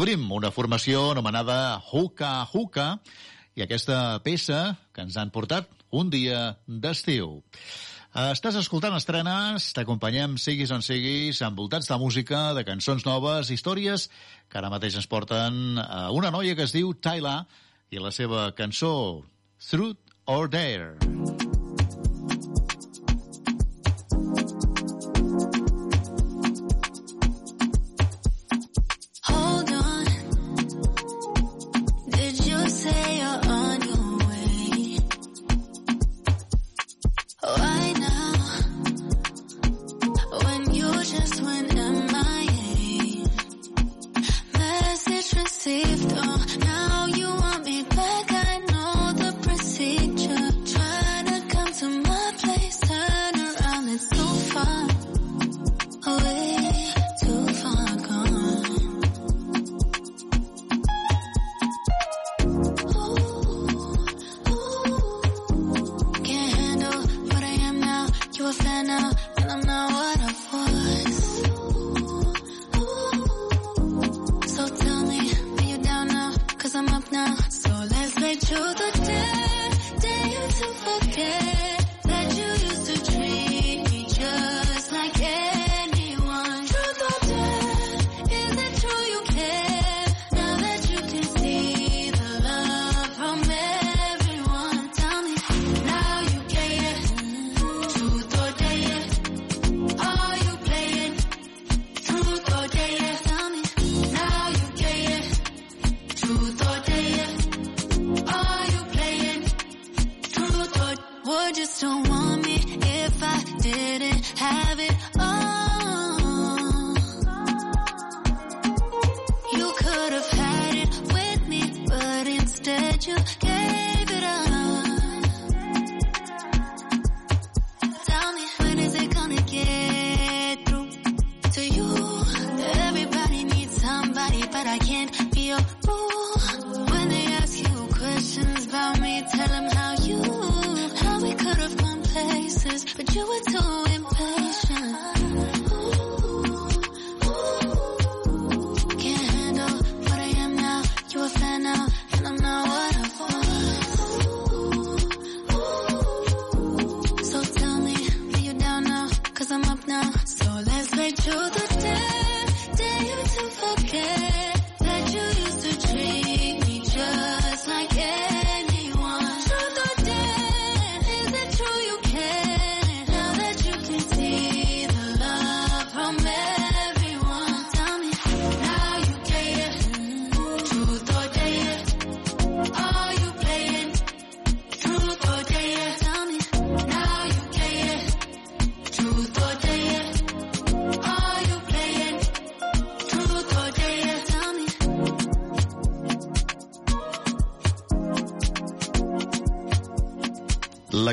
descobrim una formació anomenada Huka Huka i aquesta peça que ens han portat un dia d'estiu. Estàs escoltant estrenes, t'acompanyem siguis on siguis, envoltats de música, de cançons noves, històries que ara mateix ens porten a una noia que es diu Tyler i la seva cançó Truth or Dare.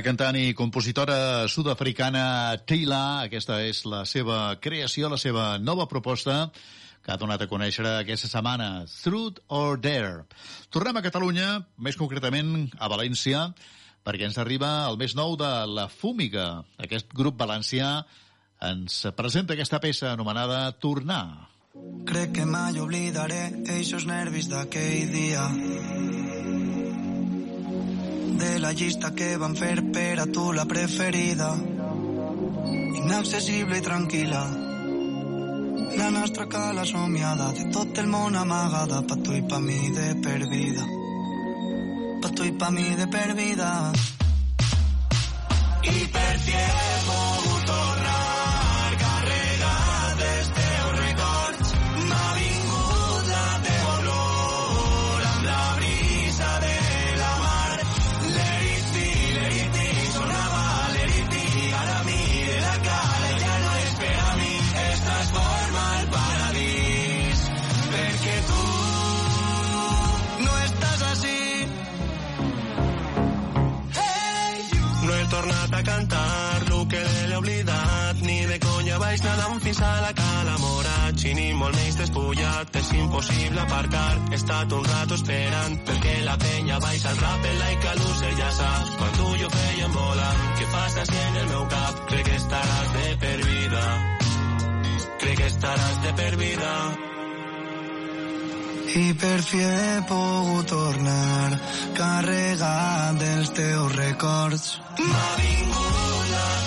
Cantant i compositora sud-africana Taylor, aquesta és la seva creació, la seva nova proposta, que ha donat a conèixer aquesta setmana, Truth or Dare. Tornem a Catalunya, més concretament a València, perquè ens arriba el més nou de La Fúmiga. Aquest grup valencià ens presenta aquesta peça anomenada Tornar. Crec que mai oblidaré eixos nervis d'aquell dia de la llista que van fer per a tu la preferida. Inaccessible i tranquil·la la nostra cala somiada de tot el món amagada pa tu i pa mi de per vida pa tu i pa mi de per vida i per fins a la cala morat, i molt menys despullat, és impossible aparcar, he estat un rato esperant, perquè la penya baix al rap, el like a loser ja saps, quan tu i jo fèiem bola, què fas així en el meu cap, crec que estaràs de per vida, crec que estaràs de per vida. I per fi he pogut tornar carregat dels teus records. M'ha vingut la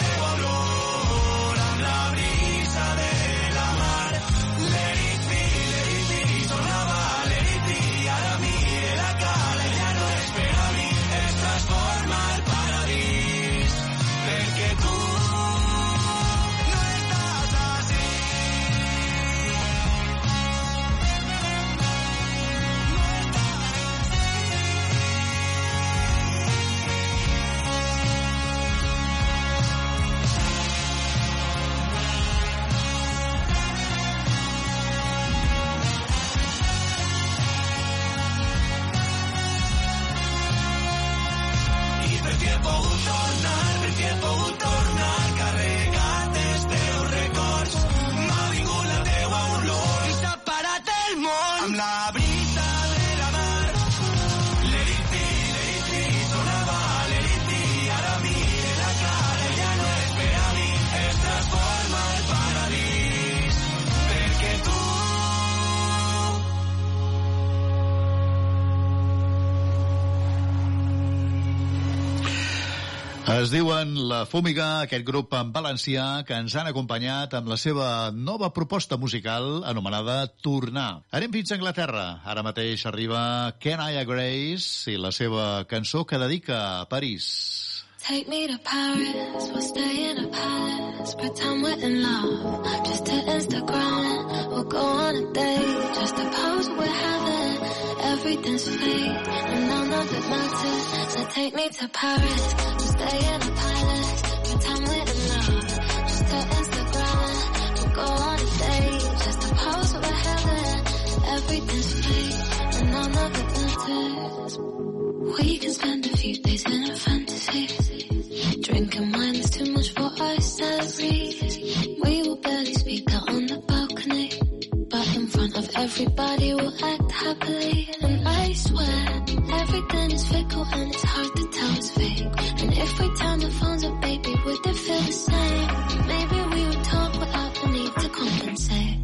Es diuen La Fúmiga, aquest grup en valencià que ens han acompanyat amb la seva nova proposta musical anomenada Tornar. Anem fins a Anglaterra. Ara mateix arriba Kenaya Grace i la seva cançó que dedica a París. Take me to Paris, we'll stay in a palace, pretend we're in love, just to Instagram, we'll go on a date, just to pose we're having, everything's fake, and of it matters, so take me to Paris, we'll stay in a palace, pretend we're in love, just to Instagram, we'll go on a date, just to pose we're having, everything's fake, and of it matters. We can spend a few days in a fantasy. Drinking wine Everybody will act happily, and I swear everything is fickle and it's hard to tell it's fake. And if we turn the phones up, baby, would it feel the same? Maybe we would talk without the need to compensate.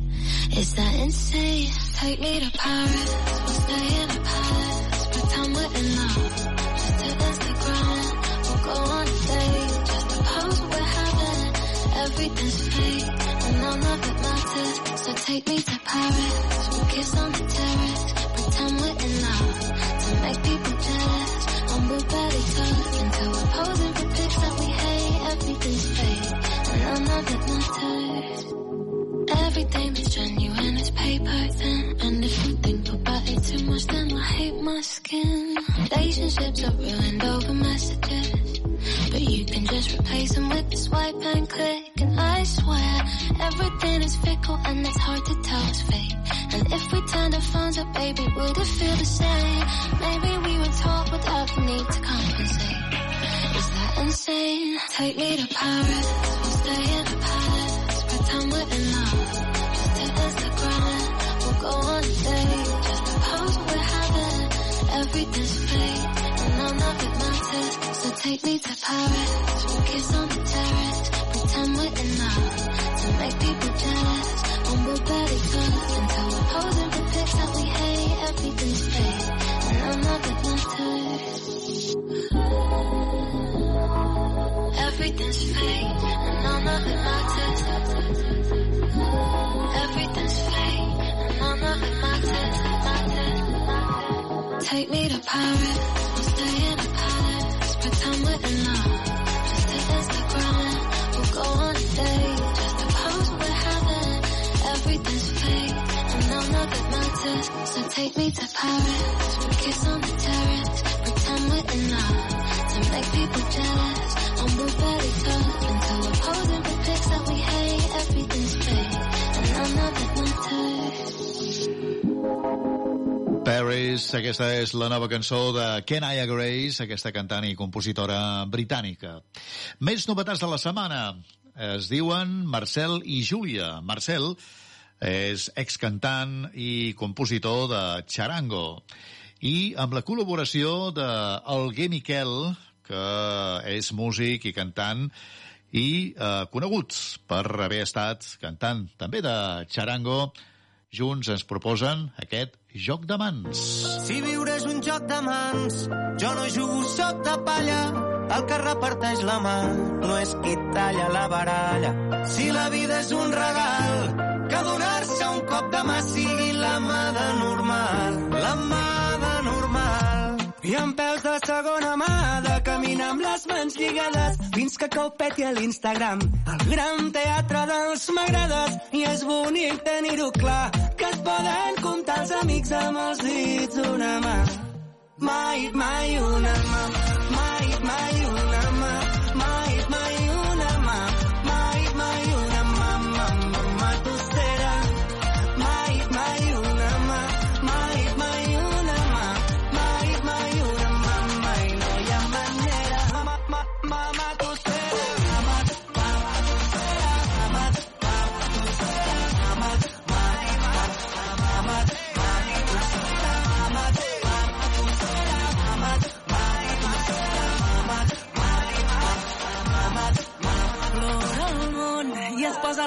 Is that insane? Take me to Paris, we'll stay in a palace, pretend we're in love. Just to Instagram, we'll go on a date, just to pose we're having. Everything's fake, and none of it matters. So take me to Paris, we'll kiss on the terrace, pretend we're in love. To make people jealous, and we'll barely touch until we're posing for pics that we hate. Everything's fake, and none of it matters. Everything that's genuine is paper thin And if you think about it too much then I hate my skin Relationships are ruined over messages But you can just replace them with a swipe and click baby would it feel the same. Maybe we would talk without the need to compensate. Is that insane? Take me to Paris. We'll stay in a palace. Pretend we're in love Just to Instagram We'll go on a date. Just to pose what we're having Everything's fake And none of it matters So take me to Paris. We'll kiss on Everything's fake and. Everything's fake and. Take me to Paris, we'll stay in a palace, pretend we're in love. Just we'll go on a date, just we're having. Everything's fake and. So take me to Paris, we'll kiss on the terrace, pretend we're in love. To make people jealous, Paris, aquesta és la nova cançó de Kenaya Grace, aquesta cantant i compositora britànica. Més novetats de la setmana. Es diuen Marcel i Júlia. Marcel és excantant i compositor de Charango. I amb la col·laboració de Miquel, que és músic i cantant, i eh, coneguts per haver estat cantant també de Charango, junts ens proposen aquest joc de mans. Si viure és un joc de mans, jo no jugo, soc de palla. El que reparteix la mà no és qui talla la baralla. Si la vida és un regal, que donar-se un cop de mà sigui la mà de normal. La mà de normal. I amb peus de segona mà, de caminar amb les mans lligades, fins que cau peti a l'Instagram. El gran teatre dels m'agrades, i és bonic tenir-ho clar, que es poden comptar els amics amb els dits d'una mà. Mai, mai una mà, mai, mai una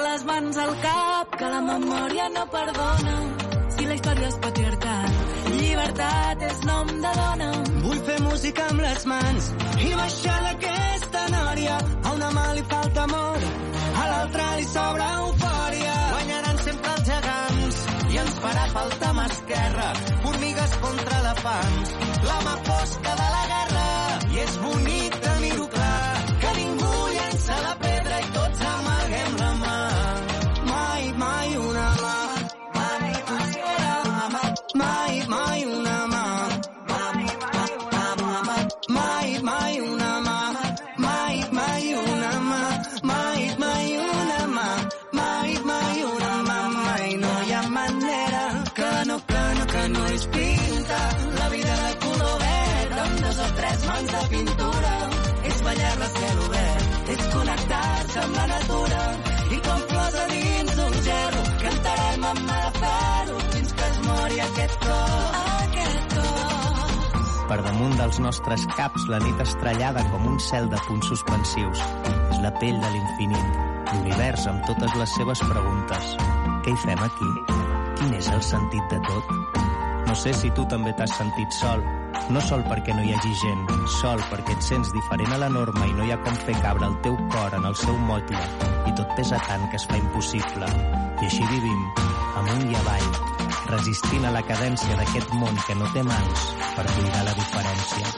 les mans al cap que la memòria no perdona si la història és patriarcat llibertat és nom de dona Vull fer música amb les mans i baixar d'aquesta nòria. A una mà li falta amor, a l'altra li sobra eufòria. Guanyaran sempre els gegants i ens farà falta mà esquerra. Formigues contra elefants, la mà fosca de la guerra. I és bonic dels nostres caps la nit estrellada com un cel de punts suspensius. És la pell de l'infinit, l'univers amb totes les seves preguntes. Què hi fem aquí? Quin és el sentit de tot? No sé si tu també t'has sentit sol, no sol perquè no hi hagi gent, sol perquè et sents diferent a la norma i no hi ha com fer cabre el teu cor en el seu motlle i tot pesa tant que es fa impossible. I així vivim, amunt i avall, resistint a la cadència d'aquest món que no té mans per buidar la diferència.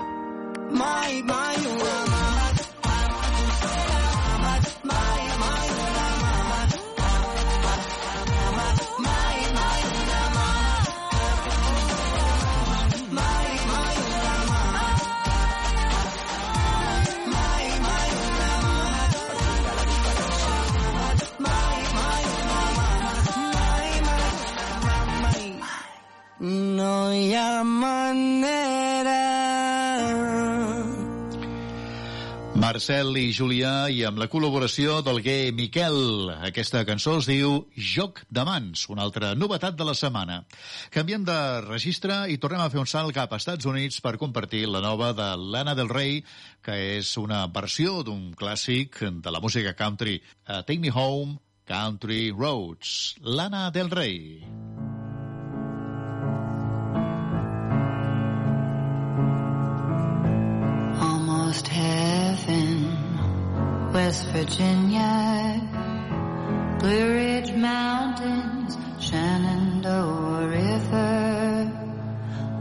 Mai, mai una No hi ha manera Marcel i Julià i amb la col·laboració del gay Miquel. Aquesta cançó es diu Joc de mans, una altra novetat de la setmana. Canviem de registre i tornem a fer un salt cap a Estats Units per compartir la nova de Lana Del Rey, que és una versió d'un clàssic de la música country. Take Me Home, Country Roads. Lana Del Rey. Almost heaven. West Virginia, Blue Ridge Mountains, Shenandoah River.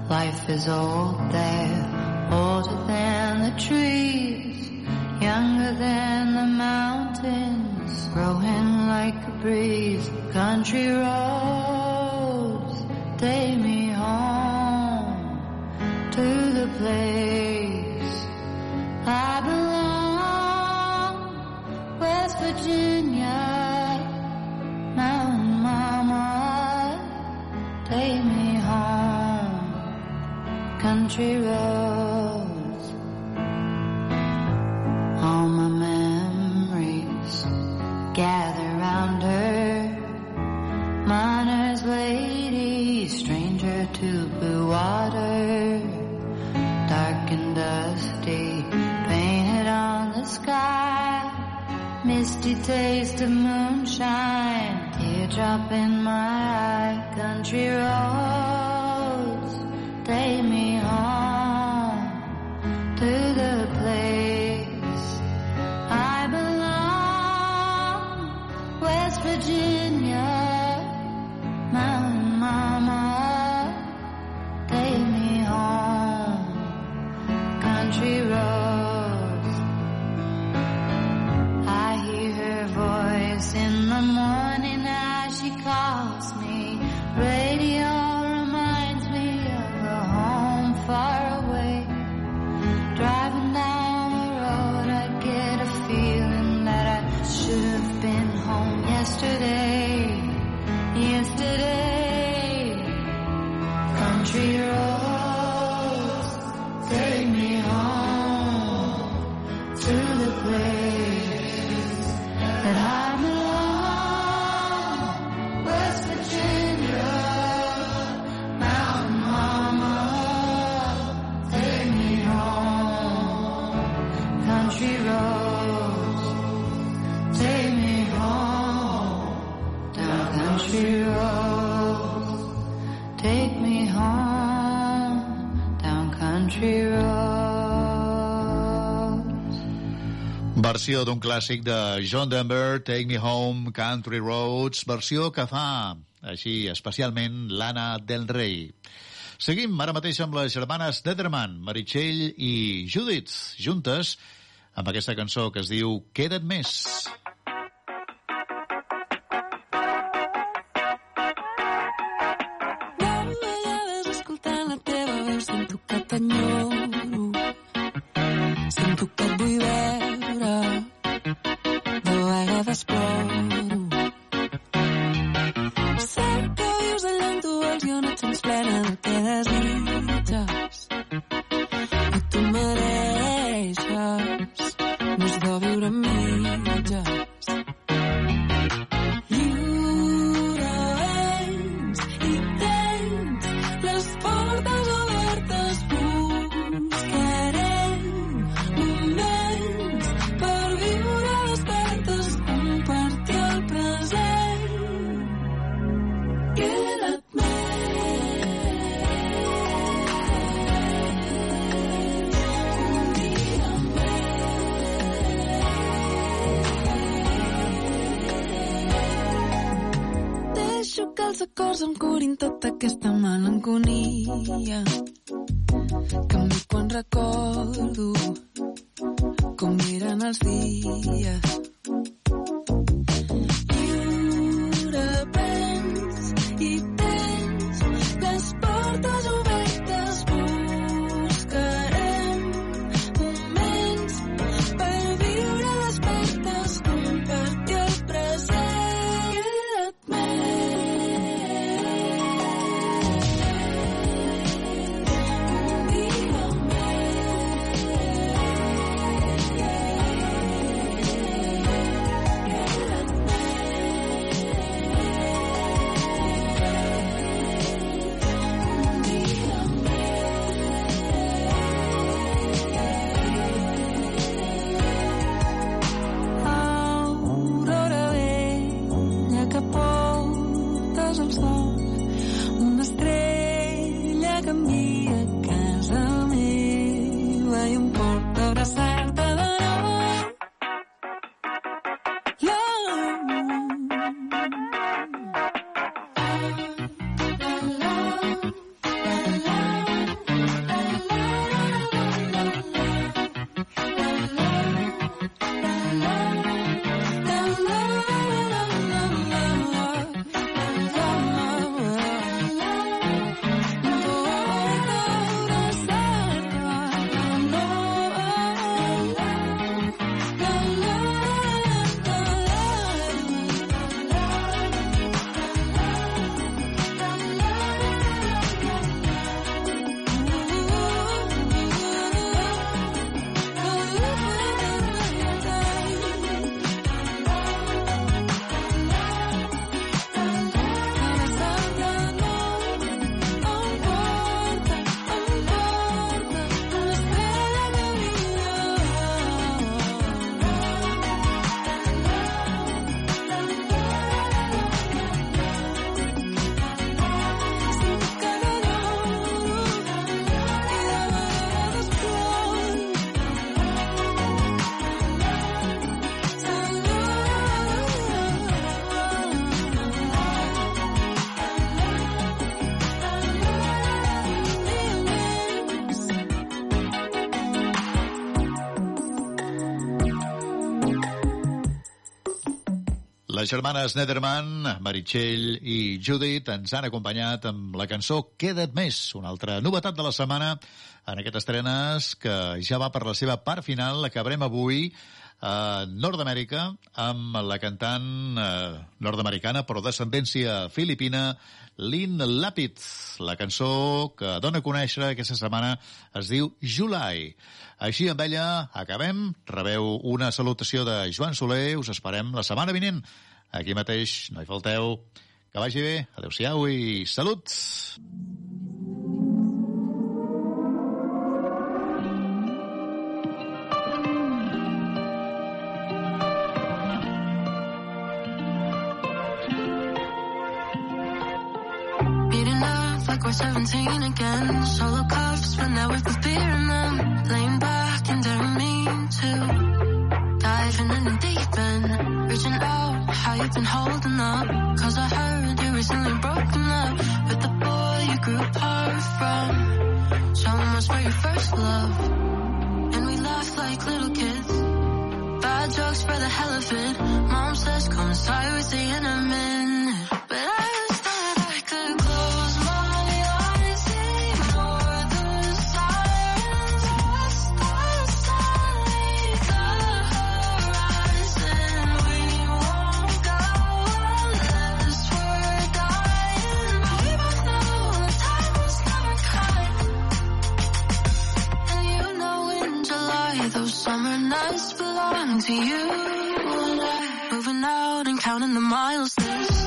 Life is old there, older than the trees, younger than the mountains, growing like a breeze. Country roads, take me home to the place I belong, West Virginia, Mountain Mama, take me home, country roads, all my memories gather round her, miner's lady, stranger to blue water dark and dusty, painted on the sky. Misty taste of moonshine, teardrop in my eye. Country roads, take me home to the place I belong. West Virginia, Mountain Mama, Versió d'un clàssic de John Denver, Take Me Home, Country Roads, versió que fa, així, especialment, l'Anna del Rei. Seguim ara mateix amb les germanes Dederman, Meritxell i Judith, juntes, amb aquesta cançó que es diu Queda't més. M'allaves Les germanes Nederman, Meritxell i Judith ens han acompanyat amb la cançó Queda't més, una altra novetat de la setmana en aquestes estrenes que ja va per la seva part final, acabarem avui a Nord-Amèrica amb la cantant eh, nord-americana però d'ascendència filipina Lynn Lapid. La cançó que dona a conèixer aquesta setmana es diu July. Així amb ella acabem. Rebeu una salutació de Joan Soler. Us esperem la setmana vinent. Aquí mateix, no hi falteu. Que vagi bé. Adéu-siau i salut! Beating up like we're 17 again. Solo cups, in them. Back and. Diving in the deep end. Reaching out, how you been holding up? Cause I heard you recently broken up with the boy you grew apart from. So much for your first love. And we laughed like little kids. Bad jokes for the hell of it. Mom says come inside with the minute. But I nights belong to you and I. Moving out and counting the miles. This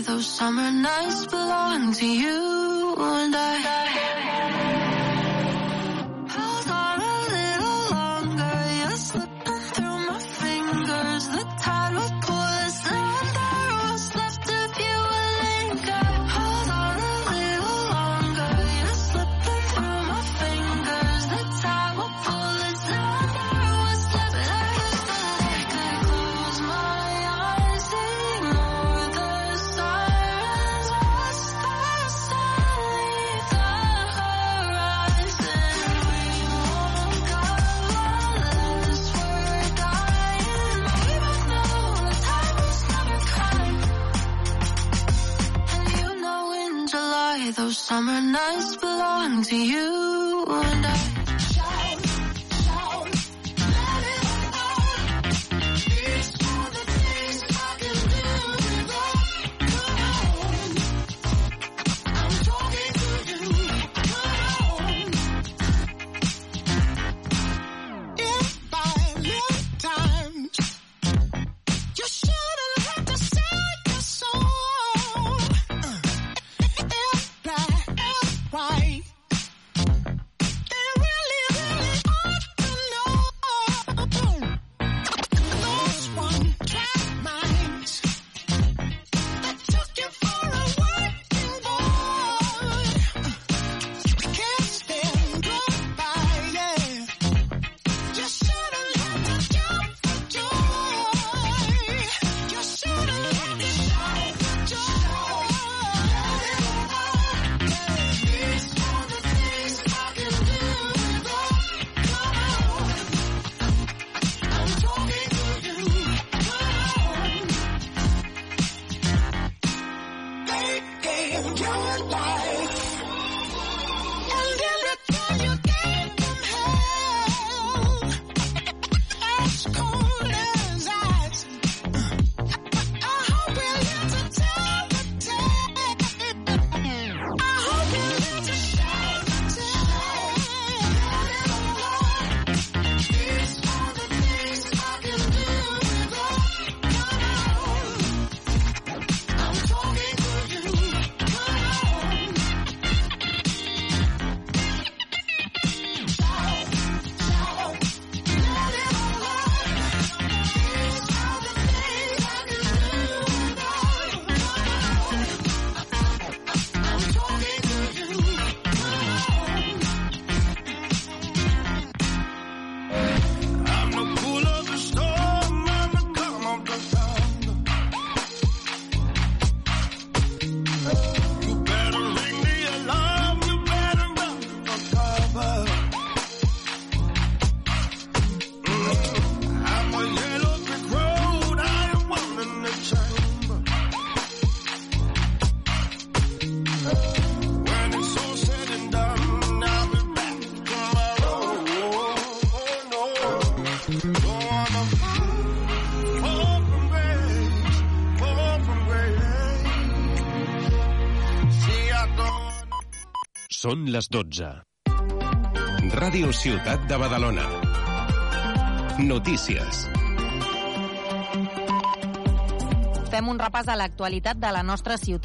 those summer nights belong to you and I. Summer nights belong to you. Són les 12. Ràdio Ciutat de Badalona. Notícies. Fem un repàs a l'actualitat de la nostra ciutat